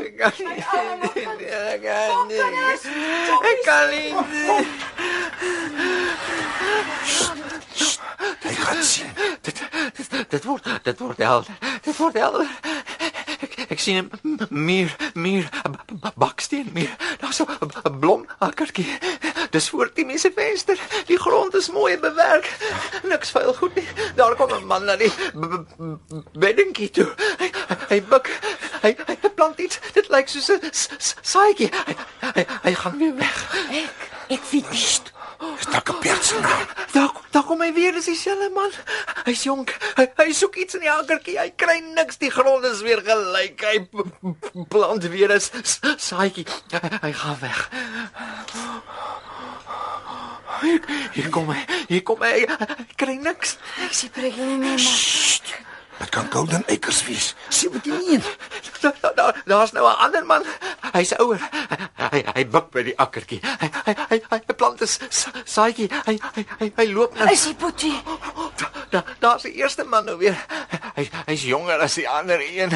Ik kan niet. Ik kan niet. Ik kan niet. Hij Ik zien. Dit, Ik dit wordt, Ik wordt helder. Ik wordt helder. Ek, ek sien 'n muur, muur, baksteen muur. Daar's 'n b- 'n blom akkertjie. Dis voor die mense venster. Die grond is mooi bewerk. Niks vuil goed nie. Daar kom 'n man na die beddingkie toe. Hy hy buk. Hy hy plant iets. Dit lyk soos 'n saadjie. Hy, hy hy gaan weer weg. Ek ek weet nie. Is dalk 'n perd se naam. Daar daar kom hy weer, dis dieselfde man. Hy's jonk. Hy, hy soek iets in die akkertjie. Hy kry niks. Die grond is weer gelyk. Hy plant weer 'n saadjie. Hy, hy gaan weg. Hier, hier kom hy. Hier kom hy. Hy, hy kry niks. Ek sien prik nie meer maar. Dit kan Golden Acres wees. 17. Daar daar daar's nou 'n ander man. Hy's ouer. Hy hy, hy buk by die akkertjie. Hy hy hy, hy plant 'n s- s- saadjie. Hy hy hy, hy loop nou. Is die Boetie? Da, daar's die eerste man nou weer. Hy hy's jonger as die ander een.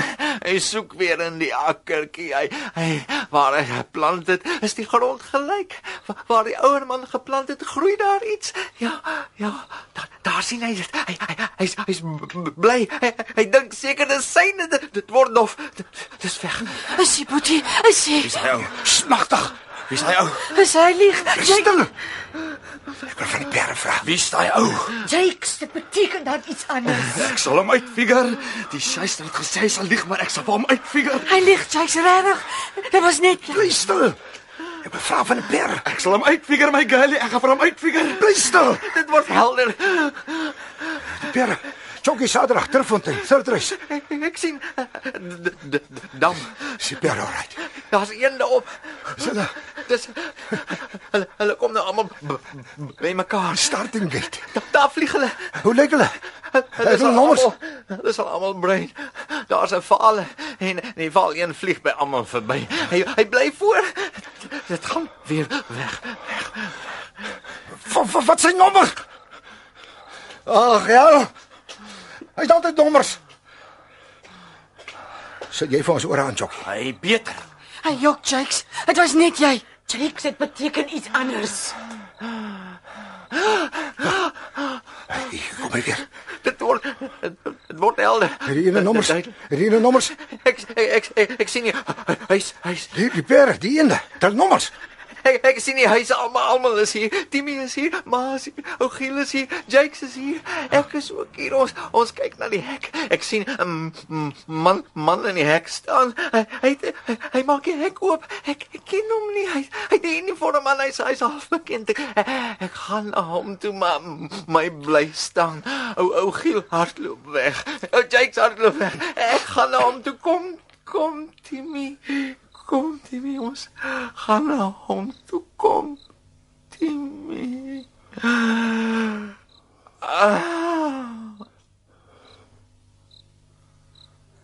Hy soek weer in die akkertjie. Hy hy waar hy geplant het, is die grond gelyk. Wa- Waar die ouer man geplant het, groei daar iets. Ja, ja, daar daar sien hy dit. Hy hy hy's hy's b- bly. Hy, hy, hy dink seker dis syne dit, dit word dof. Dit, dis weg. Is die Boetie? Is hy? Wie's hy ou? Smagtig. Wie's hy ou? Is hy lieg? Stil. Ek wil van die perde vra. Wie's daai ou? Jakes, dit beteken dat iets anders. Ek sal hom uitfigure. Die shuister het gesê hy sal lieg, maar ek sal vir hom uitfigure. Hy lieg, Jakes regtig. Dit was net Bly stil. Ek wil vra van die perde. Ek sal hom uitfigure, my girlie. Ek gaan vir hom uitfigure. Bly stil. Dit word helder. Die perde. Chokkie Saterdag Terfontein, Race. Ek, ek sien eh, dam. Is perde alright? Daar's een daarop. Is hulle Dis hulle hulle kom nou almal by mekaar. starting gate? Da, daar vlieg hulle. Hoe lyk hulle? Hulle sal nommers. Hulle sal almal brein. Daar's 'n val en die val een vlieg by almal verby. Hy hy bly voor. Dit gaan weer weg. Wat wat, wat sy nommer? Ag ja. Hy's altyd nommers. Sit jy vir ons oor aan Chokkie? Hy beter. Hy jok, Jakes. Dit was net jy. Jakes, dit beteken iets anders. Hey, kom hy weer. Dit word dit, dit word helder. Het ene nommers? Het ene nommers? Ek ek ek, ek sien nie. Hy's hy's Die die perde, die ene. Tel nommers. Ek ek sien die huise almal almal is hier. Timmy is hier, Ma is hier, Ogiel is hier, Jakes is hier. Ek is ook hier. Ons ons kyk na die hek. Ek sien 'n mm, man man in die hek staan. Hy hy, hy, hy maak die hek oop. Ek ek ken hom nie. Hy hy het 'n uniform aan. Hy's hy's half bekend. Ek, ek gaan na hom toe maar my bly staan. O Ogiel hardloop weg. O Jakes hardloop weg. Ek gaan na hom toe kom. Kom Timmy. Kom Timmy ons gaan na hom toe kom. Timmy. Ah.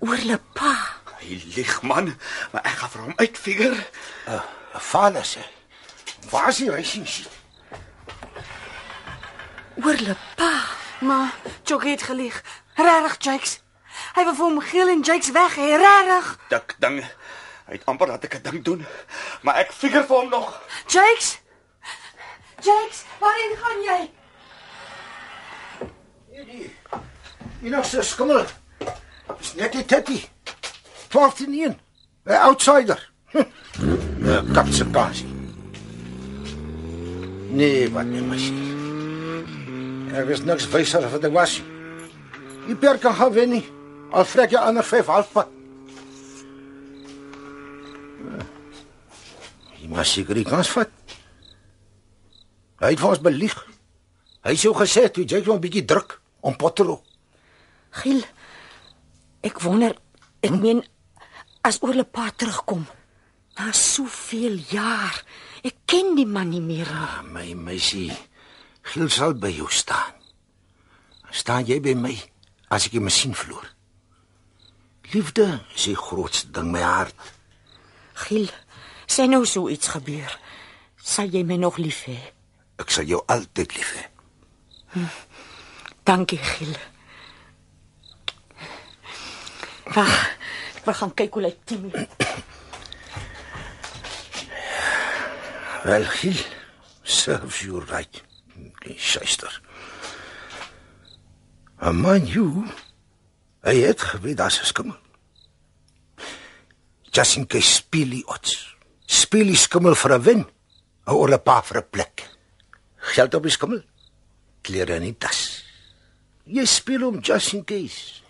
Oorle pa. Hy lieg man, maar ek gaan vir hom uitfigure. 'n Vader sê. Waar is hy? Hy sien sien. Oorle pa. Maar Jockey het gelieg. Regtig, Jakes. Hy wil vir hom Giel en Jakes weg hê, regtig. Dik ding. Hy het amper laat ek 'n ding doen. Maar ek figure vir hom nog. Jakes? Jakes, waarheen gaan jy? Jy nog so skimmel. Dis net die tetty. 12 in 1. 'n Outsider. Hm. Katse kasie. Nee, wat nie sien. Ek is niks wyser as wat ek was. Die per kan gaan wen nie. Al vrek jy ander 5 halfpad. Jy moet seker die kans vat. Hy het vir ons belieg. Hy sou gesê toe jy hom 'n bietjie druk om Potteroo. Giel. Ek wonder, ek meen as oorle pa terugkom na soveel jaar. Ek ken die man nie meer nie. My meisie, Giel sal by jou staan. Staan jy by my as ek die masjien verloor? Liefde is die grootste ding in my hart. Giel, sê nou so iets gebeur. Sal jy my nog lief hê? Ek sal jou altyd lief hê. Dankie, Giel. Wag, ek wil gaan kyk hoe lyk Timmy. Wel, Giel, serves you right. Die schuister. En man, you, hy het geweet daar's 'n skimmel. Just in case odds. Speel die skimmel vir 'n wen. Ou 'n paar vir 'n plek. Geld op die skimmel. Klere in die tas. Jy speel hom just in case.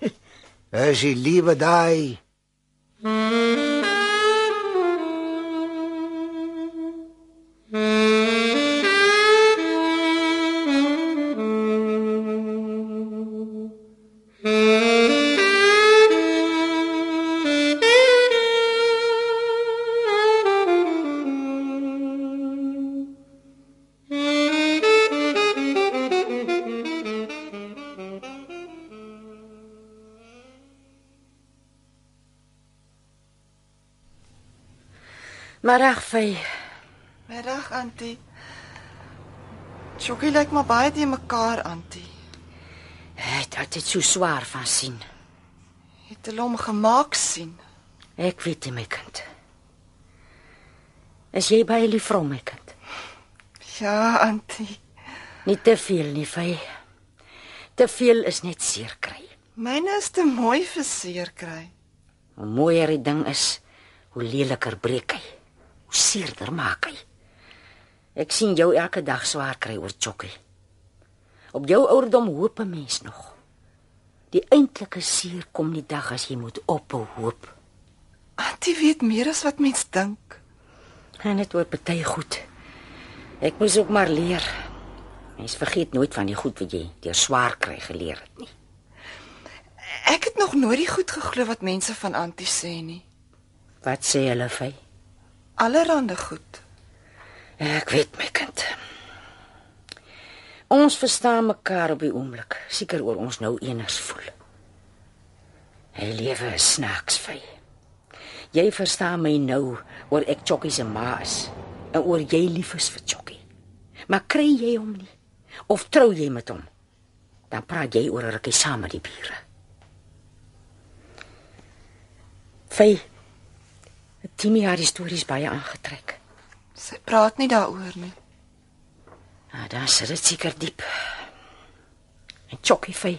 As jy liewe daai. Maar reg vy, Middag, Antie. Chokkie lyk maar baie te mekaar, Antie. het dit so swaar van sien. Het hulle hom gemaak sien. Ek weet nie, my kind. Is jy baie lief vir hom, my kind? Ja, Antie. Nie te veel nie, vy. Te veel is net seer kry. Myne is te mooi vir seer kry. Hoe mooier die ding is, hoe leliker breek hy. Hoe seerder maak hy. Ek sien jou elke dag swaar kry oor Chokkie. Op jou ouderdom hoop 'n mens nog. Die eintlike seer kom die dag as jy moet ophou hoop. Antie weet meer as wat mens dink. En dit word baie goed. Ek moes ook maar leer. Mens vergeet nooit van die goed wat jy deur swaar kry geleer het nie. Ek het nog nooit die goed geglo wat mense van Antie sê nie. Wat sê hulle vir? Allerhande goed. Ek weet my kind. Ons verstaan mekaar op die oomblik, seker oor ons nou eners voel. Hy lewe is snaaks vy. Jy verstaan my nou oor ek Chokkie se ma is en oor jy lief is vir Chokkie. Maar kry jy hom nie of trou jy met hom? Dan praat jy oor 'n rukkie saam met die bure. Vy. Timmy het die stories baie aangetrek. Sy praat nie daaroor nie. Ah, daar sit dit seker diep. En Chokkie vy.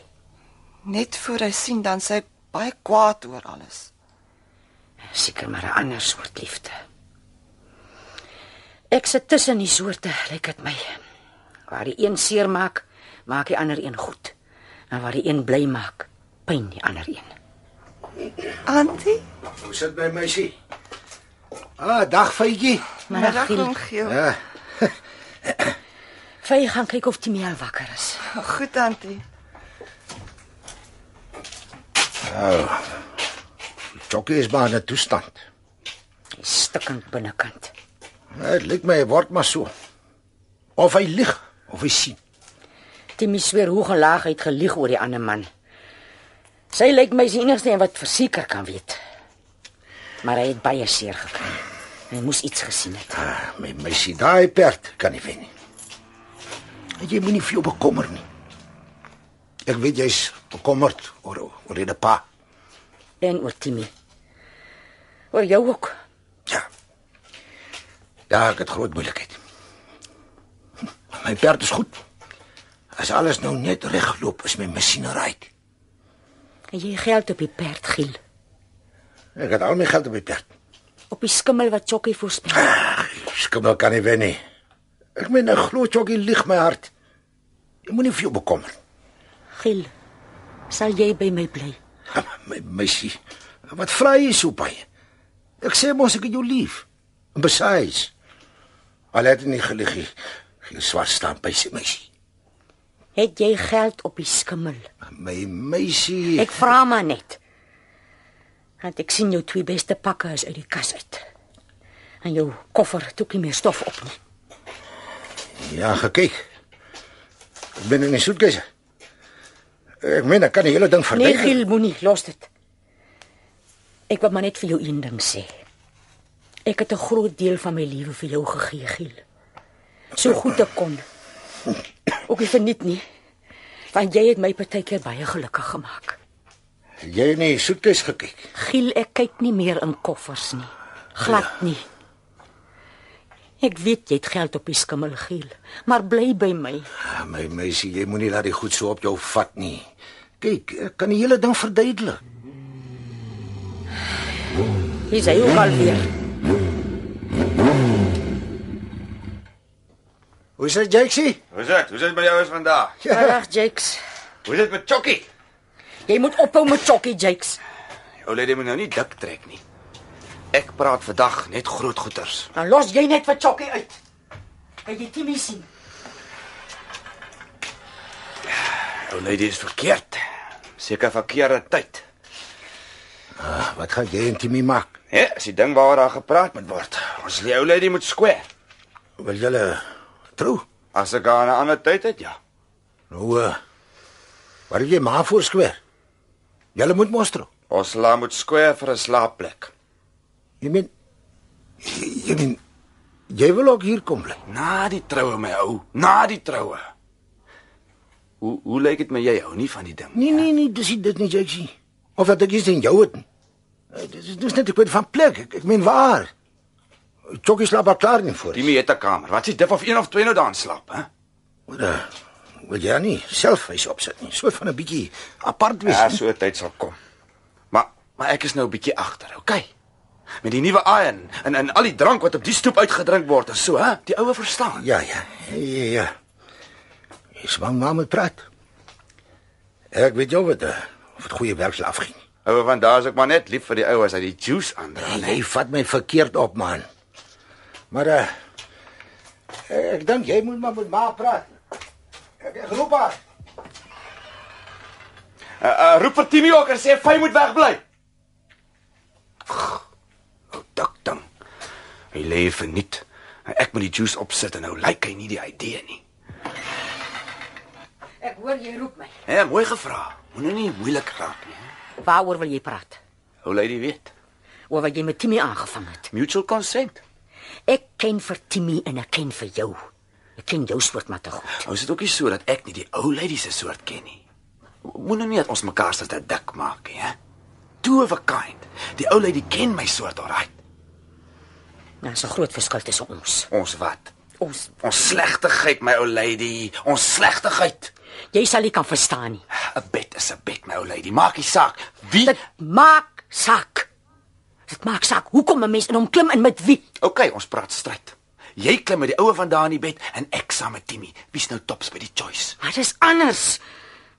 Net voor hy sien dan sy baie kwaad oor alles. Seker maar 'n ander soort liefde. Ek sit tussen die soorte, lyk dit my. Waar die een seer maak, maak die ander een goed. En waar die een bly maak, pyn die ander een. Antie, Hoe sit my meisie? Ah, dag vytjie. middag Giel. Ja, Vy gaan kyk of Timmy al wakker is. Goed, Antie. Chokkie is maar in 'n toestand. Stikkend binnekant. Dit lyk my hy word maar so. Of hy lieg of hy sien. Timmy sweer hoe gelaag hy het gelieg oor die ander man. Sy lyk my die enigste een wat verseker kan weet. Maar hy het baie seer gekry. Hy moes iets gesien het. Ah, my meisie, daai perd kan nie wen nie. Jy moenie vir jou bekommer nie. Ek weet jy's bekommerd oor oor die pa. En oor Timmy. Oor jou ook. Ja. Ja, ek het groot moeilikheid. My perd is goed. As alles nou net reg loop, is my masjiene reg. En jy geld op die perd giel. Ek het al my geld op die perd. Op die skimmel wat Chokkie voorspel. Skimmel kan nie wen nie. Ek meen 'n glo joggie lieg my hart. Jy moenie vir jou bekommer. Giel, sal jy by my bly? My meisie, wat vra jy so baie? Ek sê mos ek het jou lief. En besides, al het jy nie gelieg nie, geen swart staan by sy meisie. Het jy geld op die skimmel? My meisie, Ek vra maar net. Want ek sien jou twee beste pakke is uit die kas uit. En jou koffer het ook nie meer stof op nie. ja, gekyk. Ek ben in die soetkies. Ek meen, ek kan die hele ding Nee, verduidelik. Giel, moenie, los dit. Ek wil maar net vir jou een ding sê. Ek het 'n groot deel van my lewe vir jou gegee, Giel. So goed ek kon. Ook nie verniet nie. Want jy het my partykeer baie gelukkig gemaak. Jy het nie die soetkies gekyk. Giel, ek kyk nie meer in koffers nie. Glad nie. Ek weet jy het geld op die skimmel giel, maar bly by my. Ah, My meisie, jy moenie laat die goed so op jou vat nie. Kyk, ek kan die hele ding verduidelik. Hier is hy ook al weer. Hoe is dit, Jakesy? Hoe's dit? Hoe's dit met jou is vandag? Ag, Jakes. Hoe's dit met Chokkie? Jy moet ophou met chokkie, Jakes. Ou lady moet nou nie dik trek nie. Ek praat vandag net groot goeters. Dan los jy net vir chokkie uit. Kan jy Timmy sien? Ou lady is verkeerd. Seker verkeerde tyd. Ah, wat gaan jy en Timmy maak? Ja, is die ding waaroor daar gepraat moet word. Ons die ou lady moet square. Wil julle trou? As ek aan 'n ander tyd het, ja. Nou, uh, wat het jy maar voorskwer? Julle moet trou. Ons laat moet square vir 'n slaapplek. Jy meen jy, jy meen jy wil ook hier kom bly. Na die troue my ou, na die troue. Hoe hoe lyk dit met jy hou nie van die ding? Nee nee nee, dis nie dit nie Jakesy. Of dat ek iets in jou het. nie. Eh, Dis dis net 'n kwessie van plek. Ek, ek meen waar? Chokkie slaap al klaar nie voor. Timmy het 'n kamer. Wat s'ie dif of een of twee nou daar slaap, hè? Maar uh, wil jy nie self huis opsit nie. So van 'n bietjie apart wees. Ja, so tyd sal kom. Maar maar ek is nou 'n bietjie agter, okay? Met die nuwe iron en en al die drank wat op die stoep uitgedrink word en so, hè? Die oue verstaan. Ja, ja. Ja, ja. Is man maar met praat. Ek weet jou wat uh, of dit goeie werk sal afging. Oue van daar is ek maar net lief vir die ou as hy die juice aandra. Nee, jy vat my verkeerd op, man. Maar uh, ek dink jy moet maar met ma praat. Ek, ek roep haar. Uh, uh, roep vir Timmy ook en sê hy moet wegbly. O, dak ding. Hy lê verniet. Ek moet die juice opsit en nou lyk hy nie die idee nie. Ek hoor jy roep my. Ja, mooi gevra. Moenie nie moeilik raak nie. hè. Waaroor wil jy praat? Ou lady weet. Oor wat jy met Timmy aangevang het. Mutual consent. Ek ken vir Timmy en ek ken vir jou. Ek ken jou soort maar te goed. Nou is dit ook nie so dat ek nie die ou lady se soort ken nie. Moenie nie dat ons mekaar se te dik maak nie, hè. Two of a kind. Die ou lady ken my soort alright. Nou, is 'n groot verskil tussen ons. Ons wat? Ons Ons slegtigheid, my ou lady. Ons slegtigheid. jy sal nie kan verstaan nie. 'n Bed is 'n bed, my ou lady. Maak nie saak wie. Dit maak saak. Dit maak saak hoekom 'n mens in hom klim en met wie. Okay, ons praat stryd. Jy klim met die oue van daar in die bed en ek saam met Timmy. Wie's nou tops by die choice? Maar dis anders.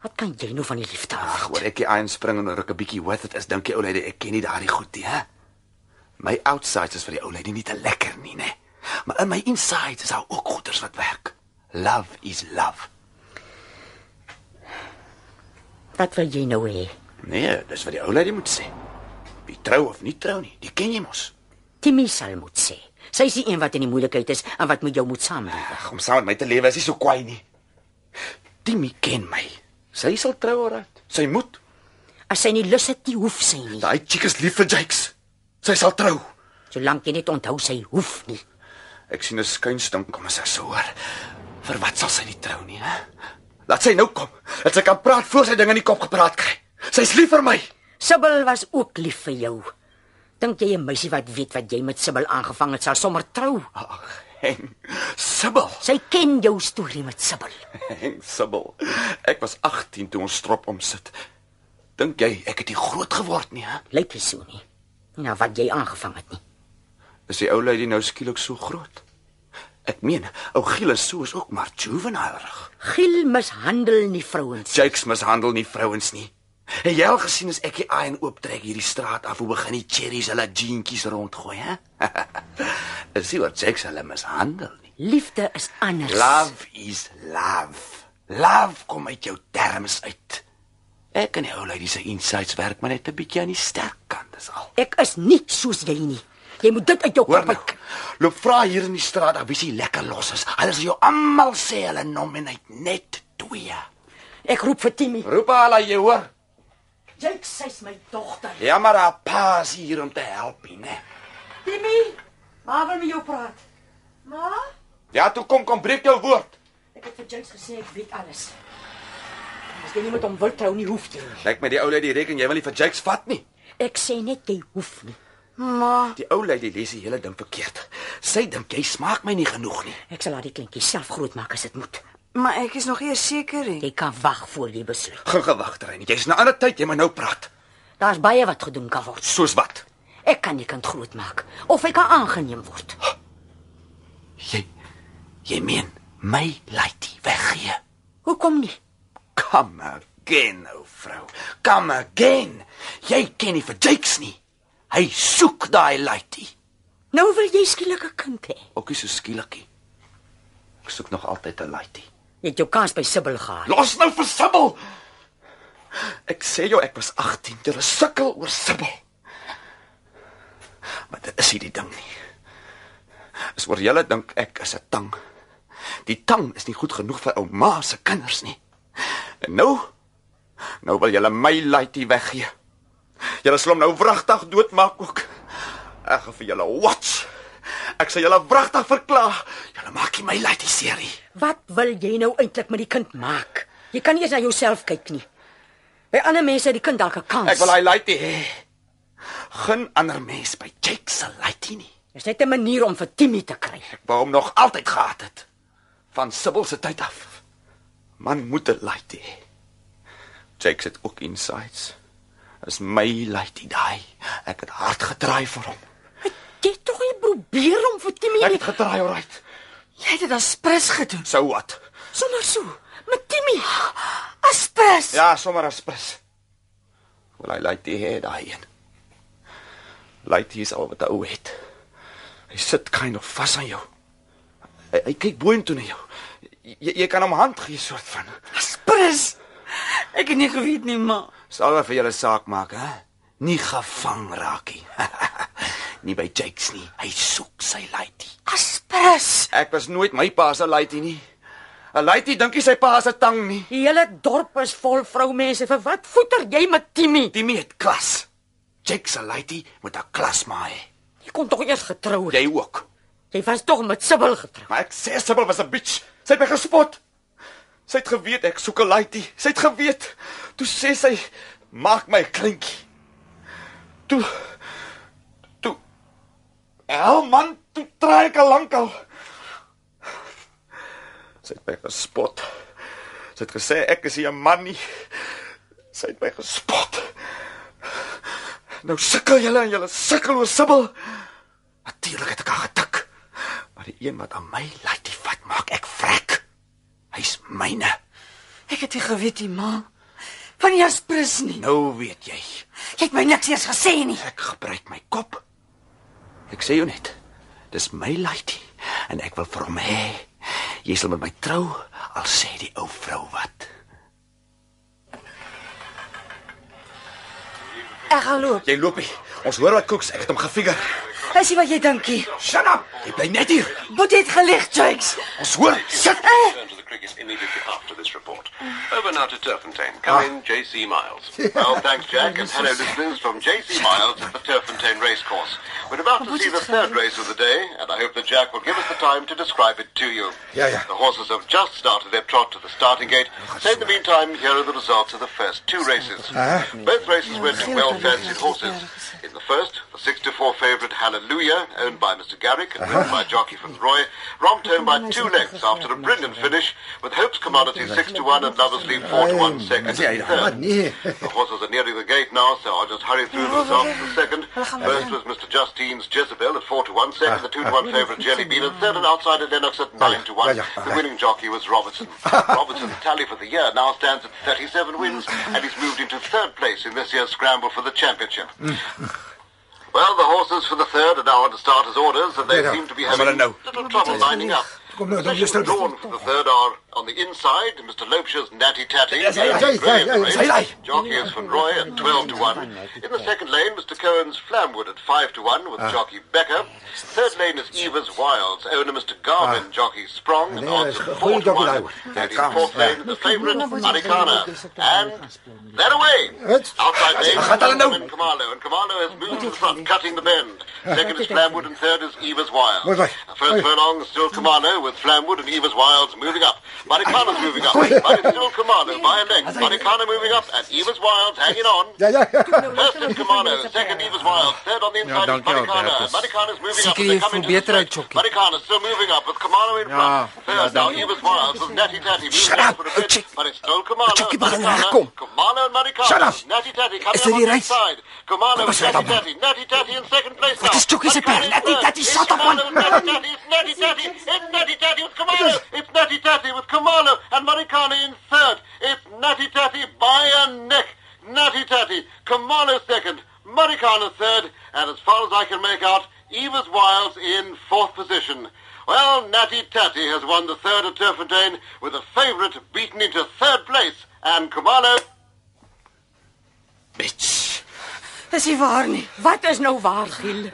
Wat kan jy nou van die liefde af? Ag, oor ek die iron spring en ruk 'n bietjie with it is dink jy ou lady ek ken nie daardie goed nie, hè? My outsides is vir die ou lady nie te lekker nie, né? Maar in my insides is daar ook goeders wat werk. Love is love. Wat wil jy nou hê? Nee, dis wat die ou lady moet sê. Wie trou of nie trou nie, die ken jy mos. Timmy sal moet sê. Sy is die een wat in die moeilikheid is en wat met jou moet saamlewe. Ag, om saam met my te lewe is nie so kwaai nie. Timmy ken my. Sy sal trou alright. Sy moet. As sy nie lus het nie, hoef sy nie. Daai chick is lief vir Jakes. Sy sal trou. Solank jy net onthou sy hoef nie. Ek sien 'n skynstink kom as ek so hoor. Vir wat sal sy nie trou nie, hè? Laat sy nou kom. Dat sy kan praat voor sy ding in die kop gepraat kry. Sy's lief vir my. Sibyl was ook lief vir jou. Dink jy 'n meisie wat weet wat jy met Sibyl aangevang het, sal sommer trou? Ag, Heng. Sibyl. Sy ken jou storie met Sibyl. Heng, Sibyl. Ek was 18 toe ons strop omsit. Dink jy ek het nie groot geword nie, hè? Lyk nie so nie. Nou wat jy aangevang het nie. Is die ou lady nou skielik so groot? Ek meen, ou Giel is so is ook maar juvenile. Giel mishandel nie vrouens. Jakes mishandel nie vrouens nie. Het jy al gesien as ek die iron ooptrek hierdie straat af hoe begin die cherries hulle jeentjies rondgooi, hè? Is nie wat Jakes hulle mishandel nie. Liefde is anders. Love is love. Love kom uit jou terms uit. Ek en die ou lady se insights werk maar net 'n bietjie aan die sterk kant, dis al. Ek is nie soos jy nie. Jy moet dit uit jou kop nou. uit. Loop vra hier in die straat af wie se lekker los is. Hulle sal jou almal sê hulle nominate net twee. Ek roep vir Timmy. Roep haar al jy hoor. Jake, sy's my dogter. Ja maar haar pa is hier om te help, né? Timmy, maar wil met jou praat. Ma, Ja, toe kom kom breek jou woord. ek het vir Jake gesê ek weet alles. As jy nie met hom wil trou nie, hoef jy nie. Lyk my die ou lady reken jy wil nie vir Jakes vat nie. Ek sê net jy hoef nie. Ma, Die ou lady lees die hele ding verkeerd. Sy dink jy smaak my nie genoeg nie. Ek sal haar die kleintjie self grootmaak as dit moet. Maar ek is nog eers seker nie. Jy kan wag voor jy besluit. Gaan gewag terrein. Jy's na 'n ander tyd, jy moet nou praat. Daar's baie wat gedoen kan word. Soos wat? Ek kan die kind grootmaak of hy kan aangeneem word. Jy jy meen my lady weggee. Hoekom nie? Come again, ou vrou. Come again. Jy ken nie vir Jakes nie. Hy soek daai lady. Nou wil jy skielik 'n kind hê. Ookie so skielikie. Ek soek nog altyd 'n lady. Jy het jou kans by Sibyl gehad. Los nou vir Sibbel. Ek sê jou ek was 18. Jy sukkel oor Sibbel. Maar dit is nie die ding nie. Is oor julle dink ek is 'n tang. Die tang is nie goed genoeg vir ou ma se kinders nie. En nou nou wil julle my lady weggee. Julle sal hom nou wragtig doodmaak ook. Gaan vir julle watch. Ek sal julle wragtig verklaar. Julle maak nie my lady seer nie. Wat wil jy nou eintlik met die kind maak? Jy kan nie eens na jouself kyk nie. By ander mense het die kind dalk 'n kans. Ek wil hy lady hê. Geen ander mens by Jake se lady nie. Dis net 'n manier om vir Timmy te kry. Ek wou hom nog altyd gehad het. Van Sibyl se tyd af. Man moet 'n lady hê. Jake het ook insights. As my lady daai. Ek het hard gedraai vir hom. Jy het tog nie probeer om vir Timmy Ek het gedraai, alright. Jy het dit as prins gedoen. So wat? Sonder so met Timmy. As prins. Ja, sommer as prins. Wil hy lady hê daai een. Lady is al wat hy ou het. Hy sit kind of vas aan jou. Hy, hy kyk boontoe na jou. Jy, jy kan hom hand gee soort van. As prins. Ek het nie geweet nie, ma. Sal wel vir julle saak maak, hè? Nie gevang raak nie. nie by Jakes nie. Hy soek sy lady. As prins. Ek was nooit my pa se lady nie. 'n Lady dink hy sy pa se tang nie. Die hele dorp is vol vroumense. Vir wat voeter jy met Timmy? Timmy het klas. Jakes se lady moet 'n klas maar hê. Jy kon tog eers getrou het. Jy ook. Jy was tog met Sibyl getrou. Maar ek sê Sibyl was 'n bitch. Sy het my gespot. Sy het geweet ek soek 'n lady. Sy het geweet. Toe sê sy maak my kleintjie. Toe toe Hel man, toe draai ek al lankal. Sy het my gespot. Sy het gesê ek is nie 'n man nie. Sy het my gespot. Nou sukkel julle en julle sukkel oor Sibyl. Natuurlik het ek haar getik. Maar die een wat aan my lady vat, maak ek vrek. Hy's myne. Ek het nie geweet nie, ma. Van as prins nie. Nou weet jy. Jy het my niks eers gesê nie. Ek gebruik my kop. Ek sê jou net. Dis my lady en ek wil vir hom hê. Jy sal met my trou al sê die ou vrou wat. Ek gaan loop. Jy loop nie. Ons hoor wat koeks. Ek het hom gefigure. Is jy wat jy dink? Shut up. Jy bly net hier. Boet het gelig, Jakes. Ons hoor. Sit. Return to immediately after this report. Over now to Turfentine. Come in, J.C. Miles. Well, oh, thanks, Jack, and hello, listeners from J.C. Miles at the Turfentine Racecourse. We're about to see the third race of the day, and I hope that Jack will give us the time to describe it to you. Yeah, yeah. The horses have just started their trot to the starting gate, so in the meantime, here are the results of the first two races. Both races went to well-fancied horses. In the first, the 6 to 4 favourite Hallelujah, owned by Mr. Garrick and ridden by jockey from Roy, romped home by two lengths after a brilliant finish, with Hope's Commodity 6 to 1 and Lovers Leap 4 to 1 second. The horses are nearing the gate now, so I'll just hurry through the results of the second. First was Mr. Justine's Jezebel at 4 to 1, second the 2 to 1 favourite Jelly Bean, and third an outsider Lennox at 9 to 1. ja, ja. The winning jockey was Robertson. Robertson's tally for the year now stands at 37 wins, and he's moved into third place in this year's scramble for the championship. Well, the horses for the third are now under starters' orders, and they seem to be having nou. little trouble lining up. Dan Possession jy stil. drawn for the third are on the inside, Mr. Lopesha's Natty Tatty. Yes, yes, yes, yes, yes, yes, yes. Jockey is Van Roy at 12 to 1. In the second lane, Mr. Cohen's Flamwood at 5 to 1 with jockey Becker. Third lane is Eva's Wilds, owner Mr. Garvin, jockey Sprong, and odds of 4 to 1. And in fourth lane, the favourite, Maricana. And they're away. Outside lane, hulle nou? and Kamalo. And Kamalo has moved to the front, cutting the bend. Second is Flamwood and third is Eva's Wilds. First furlong, still Kamalo with Flamwood and Eva's Wilds moving up. Marikana's moving up, but it's still Kamalo by a length. Marikana moving up, and Evers Wilds hanging on. Ja ja ja. First is Kamalo, second Evers Wild, third on the inside is dank jou, Marikana. Bertus. And Marikana's moving up, Seker and jy they're coming voel to the beter uit, stretch. Chokkie. Marikana's still moving up with Kamalo in Ja, front. ja, Third now dank Evers Wild with Natty Tatty moving Shut up up, for a bit, Chick. but it's still Kamalo. Chokkie, and begin Marikana. reg kom. Kamalo and Marikana. Shut up. Natty Tatty coming Is up dit on die the reis? inside. Kamalo Wat with is dit Natty dan? Tatty. Natty Tatty in second place Wat now. is Chokkie se Marikana perd? in Natty third. Tatty, It's shut up, Kamalo man. and Natty Tatty. It's Natty Tatty. It's Natty Tatty with Kamalo. It's Natty Tatty with Kamalo and Marikana in third. It's Natty Tatty by a neck. Natty Tatty. Kamalo second. Marikana third. And as far as I can make out, Evers Wilds in fourth position. Well, Natty Tatty has won the third at Turfentine with the favourite beaten into third place. And Kamalo Bitch. Dis nie waar nie. Wat is nou waar, Giel?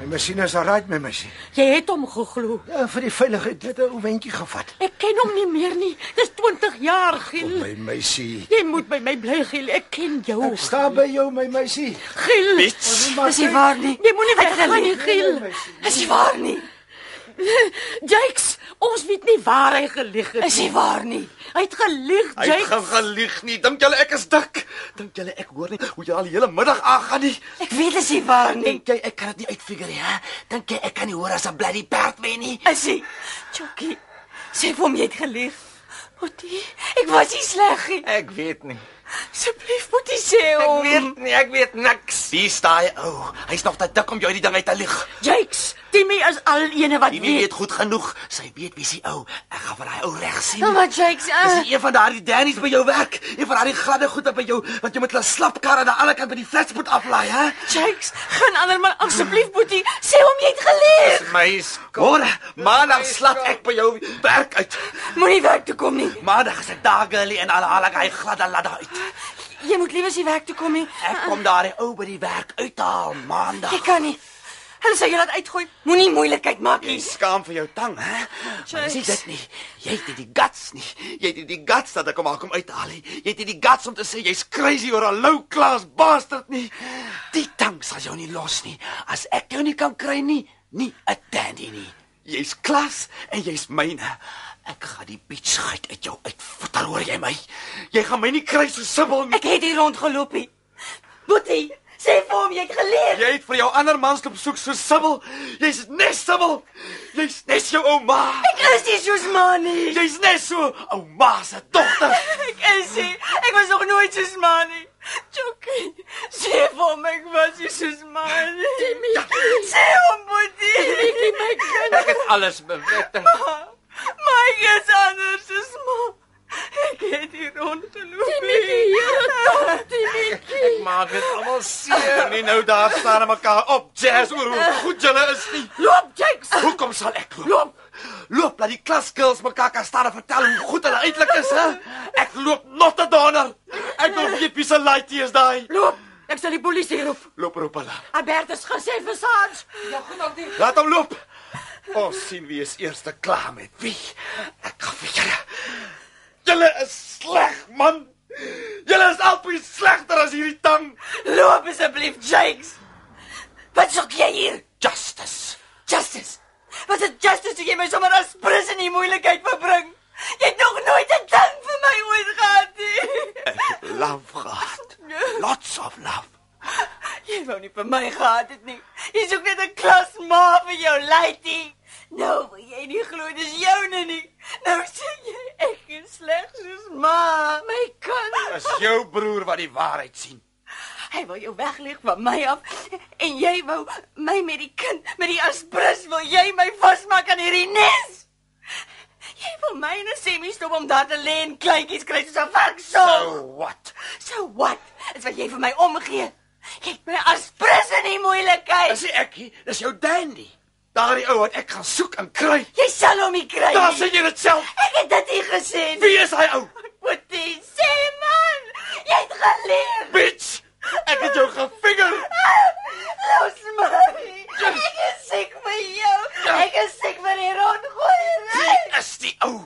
My masjien is alright, my masjien. Jy het hom geglo. Ja, vir die veiligheid het 'n ou wentjie gevat. Ek ken hom nie meer nie. Dis 20 jaar, Giel. My meisie. Jy moet by my bly, Giel. Ek ken jou. Ek staan by jou, my meisie. Giel. Dis nie waar nie. Jy moenie weggaan nie, Giel. Dis nie waar nie. Jakes, ons weet nie waar hy gelieg het. Is nie waar nie. Hy het gelieg, Hy het gaan gelieg nie. Dink julle ek is dik? Dink julle ek hoor nie hoe jy al die hele middag aangaan nie? Ek weet dis nie waar nie. Dink jy ek kan dit nie uitfigure nie, hè? Dink jy ek kan nie hoor as 'n bloody perd wen nie? Is hy? Chokkie. Sê vir hom jy het gelieg. Boetie, ek was nie sleg nie. Ek weet nie. Asseblief, Boetie sê Ek hom. weet nie, ek weet niks. Wie staai ou? Hy's nog te dik om jou die ding uit te lieg. Jakes, Timmy is al ene wat Die weet. weet goed genoeg. Sy weet wie sy ou. Ek gaan vir daai ou reg sien. Nou maar Jakes, Is uh, dit een van daardie Dannies by jou werk? Een van daardie gladde goede by jou wat jy met hulle slapkar aan die ander kant by die flats moet aflaai, hè? Jakes, gaan ander maar asseblief Boetie, sê hom jy het gelieg. My skop. Môre, maandag slap ek by jou werk uit. Moenie werk toe kom nie. Maandag is ek daar girlie en al haal ek hy gladde ladder uit. Jy moet liewer nie werk toe kom nie. Ek kom daardie ou by die werk uithaal maandag. Ek kan nie. Hulle sê jy laat uitgooi. Moenie moeilikheid maak Jy nie. skaam vir jou tang, hè? Dis dit nie. Jy het nie die guts nie. Jy het nie die guts dat ek hom al kom uithaal nie. Jy het nie die guts om te sê jy's crazy oor 'n low class bastard nie. Die tang sal jou nie los nie. As ek jou nie kan kry nie, nie 'n dandy nie. Jy's klas en jy's myne. Ek gaan die bitch uit jou uitvoer, hoor jy my? Jy gaan my nie kry so sibbel nie. Ek het hier rondgeloop nie. Boetie, sê vir hom jy het geleef. Jy het vir jou ander mans loop soek so sibbel. Jy's net sibbel. Jy's net jou ouma. Ek is nie soos ma nie. Jy's net so ouma se dogter. Ek is nie. Ek was nog nooit soos ma nie. Jokie, sê vir hom ek was nie soos ma nie. Timmy, sê hom Boetie. Timmy, my kind. Ek het alles beweting. My is anders as ma. Ek het hier rondgeloop. Timmy, Timmy. Ek maak dit almal seer. Nee nou daar staan aan mekaar op jazz oor hoe goed julle is nie. Loop, Jakes. Hoekom sal ek loop? Loop. Loop dat die klaskills mekaar kan staan en vertel hoe goed hulle eintlik is, hè? Ek loop not te donder. Ek wil weet wie se laaitie is daai. Loop. Ek sal die polisie roep. Loop roep hulle. Albertus gaan sê vir Sarge. Laat hom loop. Ons sien wie is eerste klaar met wie. Ek gaan vir julle. Julle is sleg, man. Julle is albei slegter as hierdie tang. Loop asseblief, Jakes. Wat soek jy hier? Justice. Justice. Wat is justice as jy my sommer as prins in die moeilikheid verbring? Jy het nog nooit 'n ding vir my ooit gehad nie. Love gehad. Lots of love. Jy wou nie vir my gehad het nie. Jy soek net 'n klas ma vir jou lady. Nou wil jy nie glo dis joune nie. Nou sê jy ek is sleg soos ma. My kind. Is jou broer wat die waarheid sien. Hy wil jou wegleeg van my af en jy wou my met die kind, met die asprus wil jy my vasmaak aan hierdie nes. Jy wil my in 'n semi stop om daar te lê en kleintjies kry soos 'n varkso. So what? So what? Is wat jy vir my omgee. Jy het my asprus in die moeilikheid. Dis ek nie, dis jou dandy. Daardie ou wat ek gaan soek en kry. Jy sal hom nie kry Daar nie. sê jy dit self. Ek het dit nie gesê nie. Wie is hy ou? Boetie, sê man. Jy het geleer. Bitch. Ek het jou gevinger. Los my. Ek is siek vir jou. Ek is siek vir die rondgooi. Wie is die ou?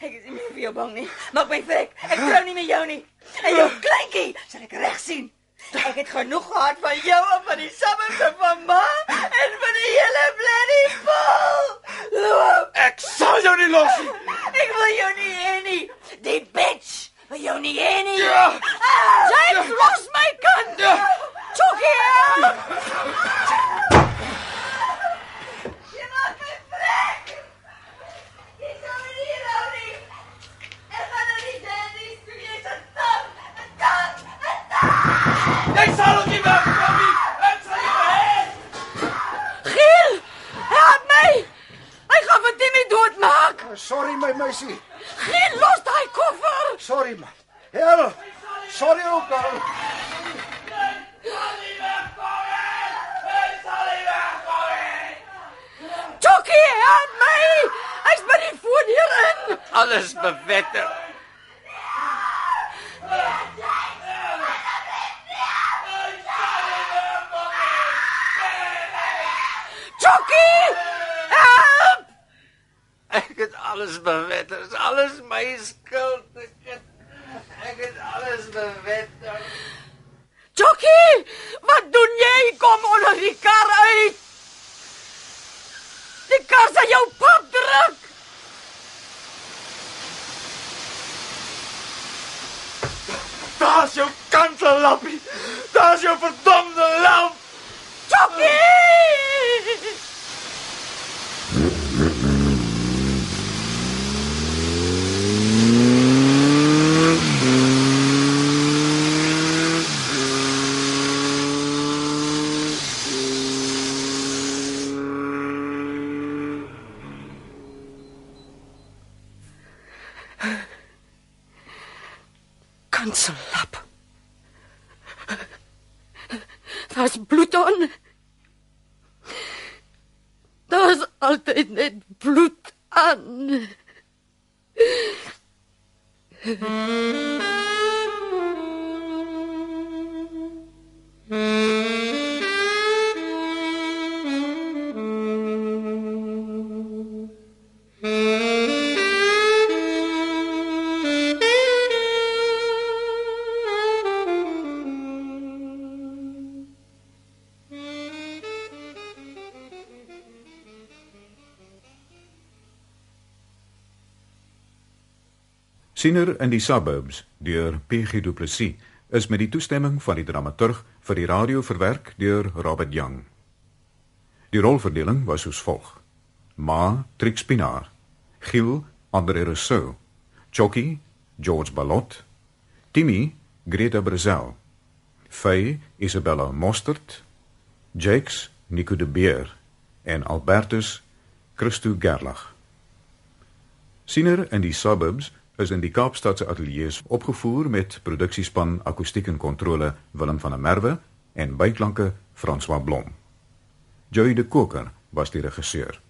Ek is nie meer vir jou bang nie. Maak my vrek. Ek trou nie met jou nie. En jou kleintjie sal ek reg sien. Ek het genoeg gehad van jou en van die sabbate van ma en van die hele bloody pool. Loop. Ek sal jou nie los nie. Ek wil jou nie hê nie. Die bitch wil jou nie hê nie. Ja. Ah, James, ja. los my kind. Ja. Chokkie. Ja. God! Jy sal ook nie wegkom nie. Ek sal jou hê. Giel, help my. Hy gaan vir Timmy doodmaak. Sorry my meisie. Giel, los daai koffer. Sorry man. Hel. Sorry ook al. Chucky, help my. Hy's by die foon hierin. Alles bewetter. Chucky! Help! Ek het alles bewetter. Dit is alles my skuld. Ek het ek het alles bewetter. Siener in die suburbs deur PG Du Plessis is met die toestemming van die dramaturg vir die radio verwerk deur Robert Young. Die rolverdeling was soos volg: Ma Trix Pinaar, Giel André Rousseau, Chucky George Balot, Timmy Greta Brazel, Faye Isabella Mostert, Jakes Nico de Beer en Albertus Christo Gerlach. Siener in die suburbs is in die Kaapstadse ateljee's opgevoer met produksiespan Akoestiek en Kontrole Willem van der Merwe en byklanke François Blom. Joy de Koker was die regisseur.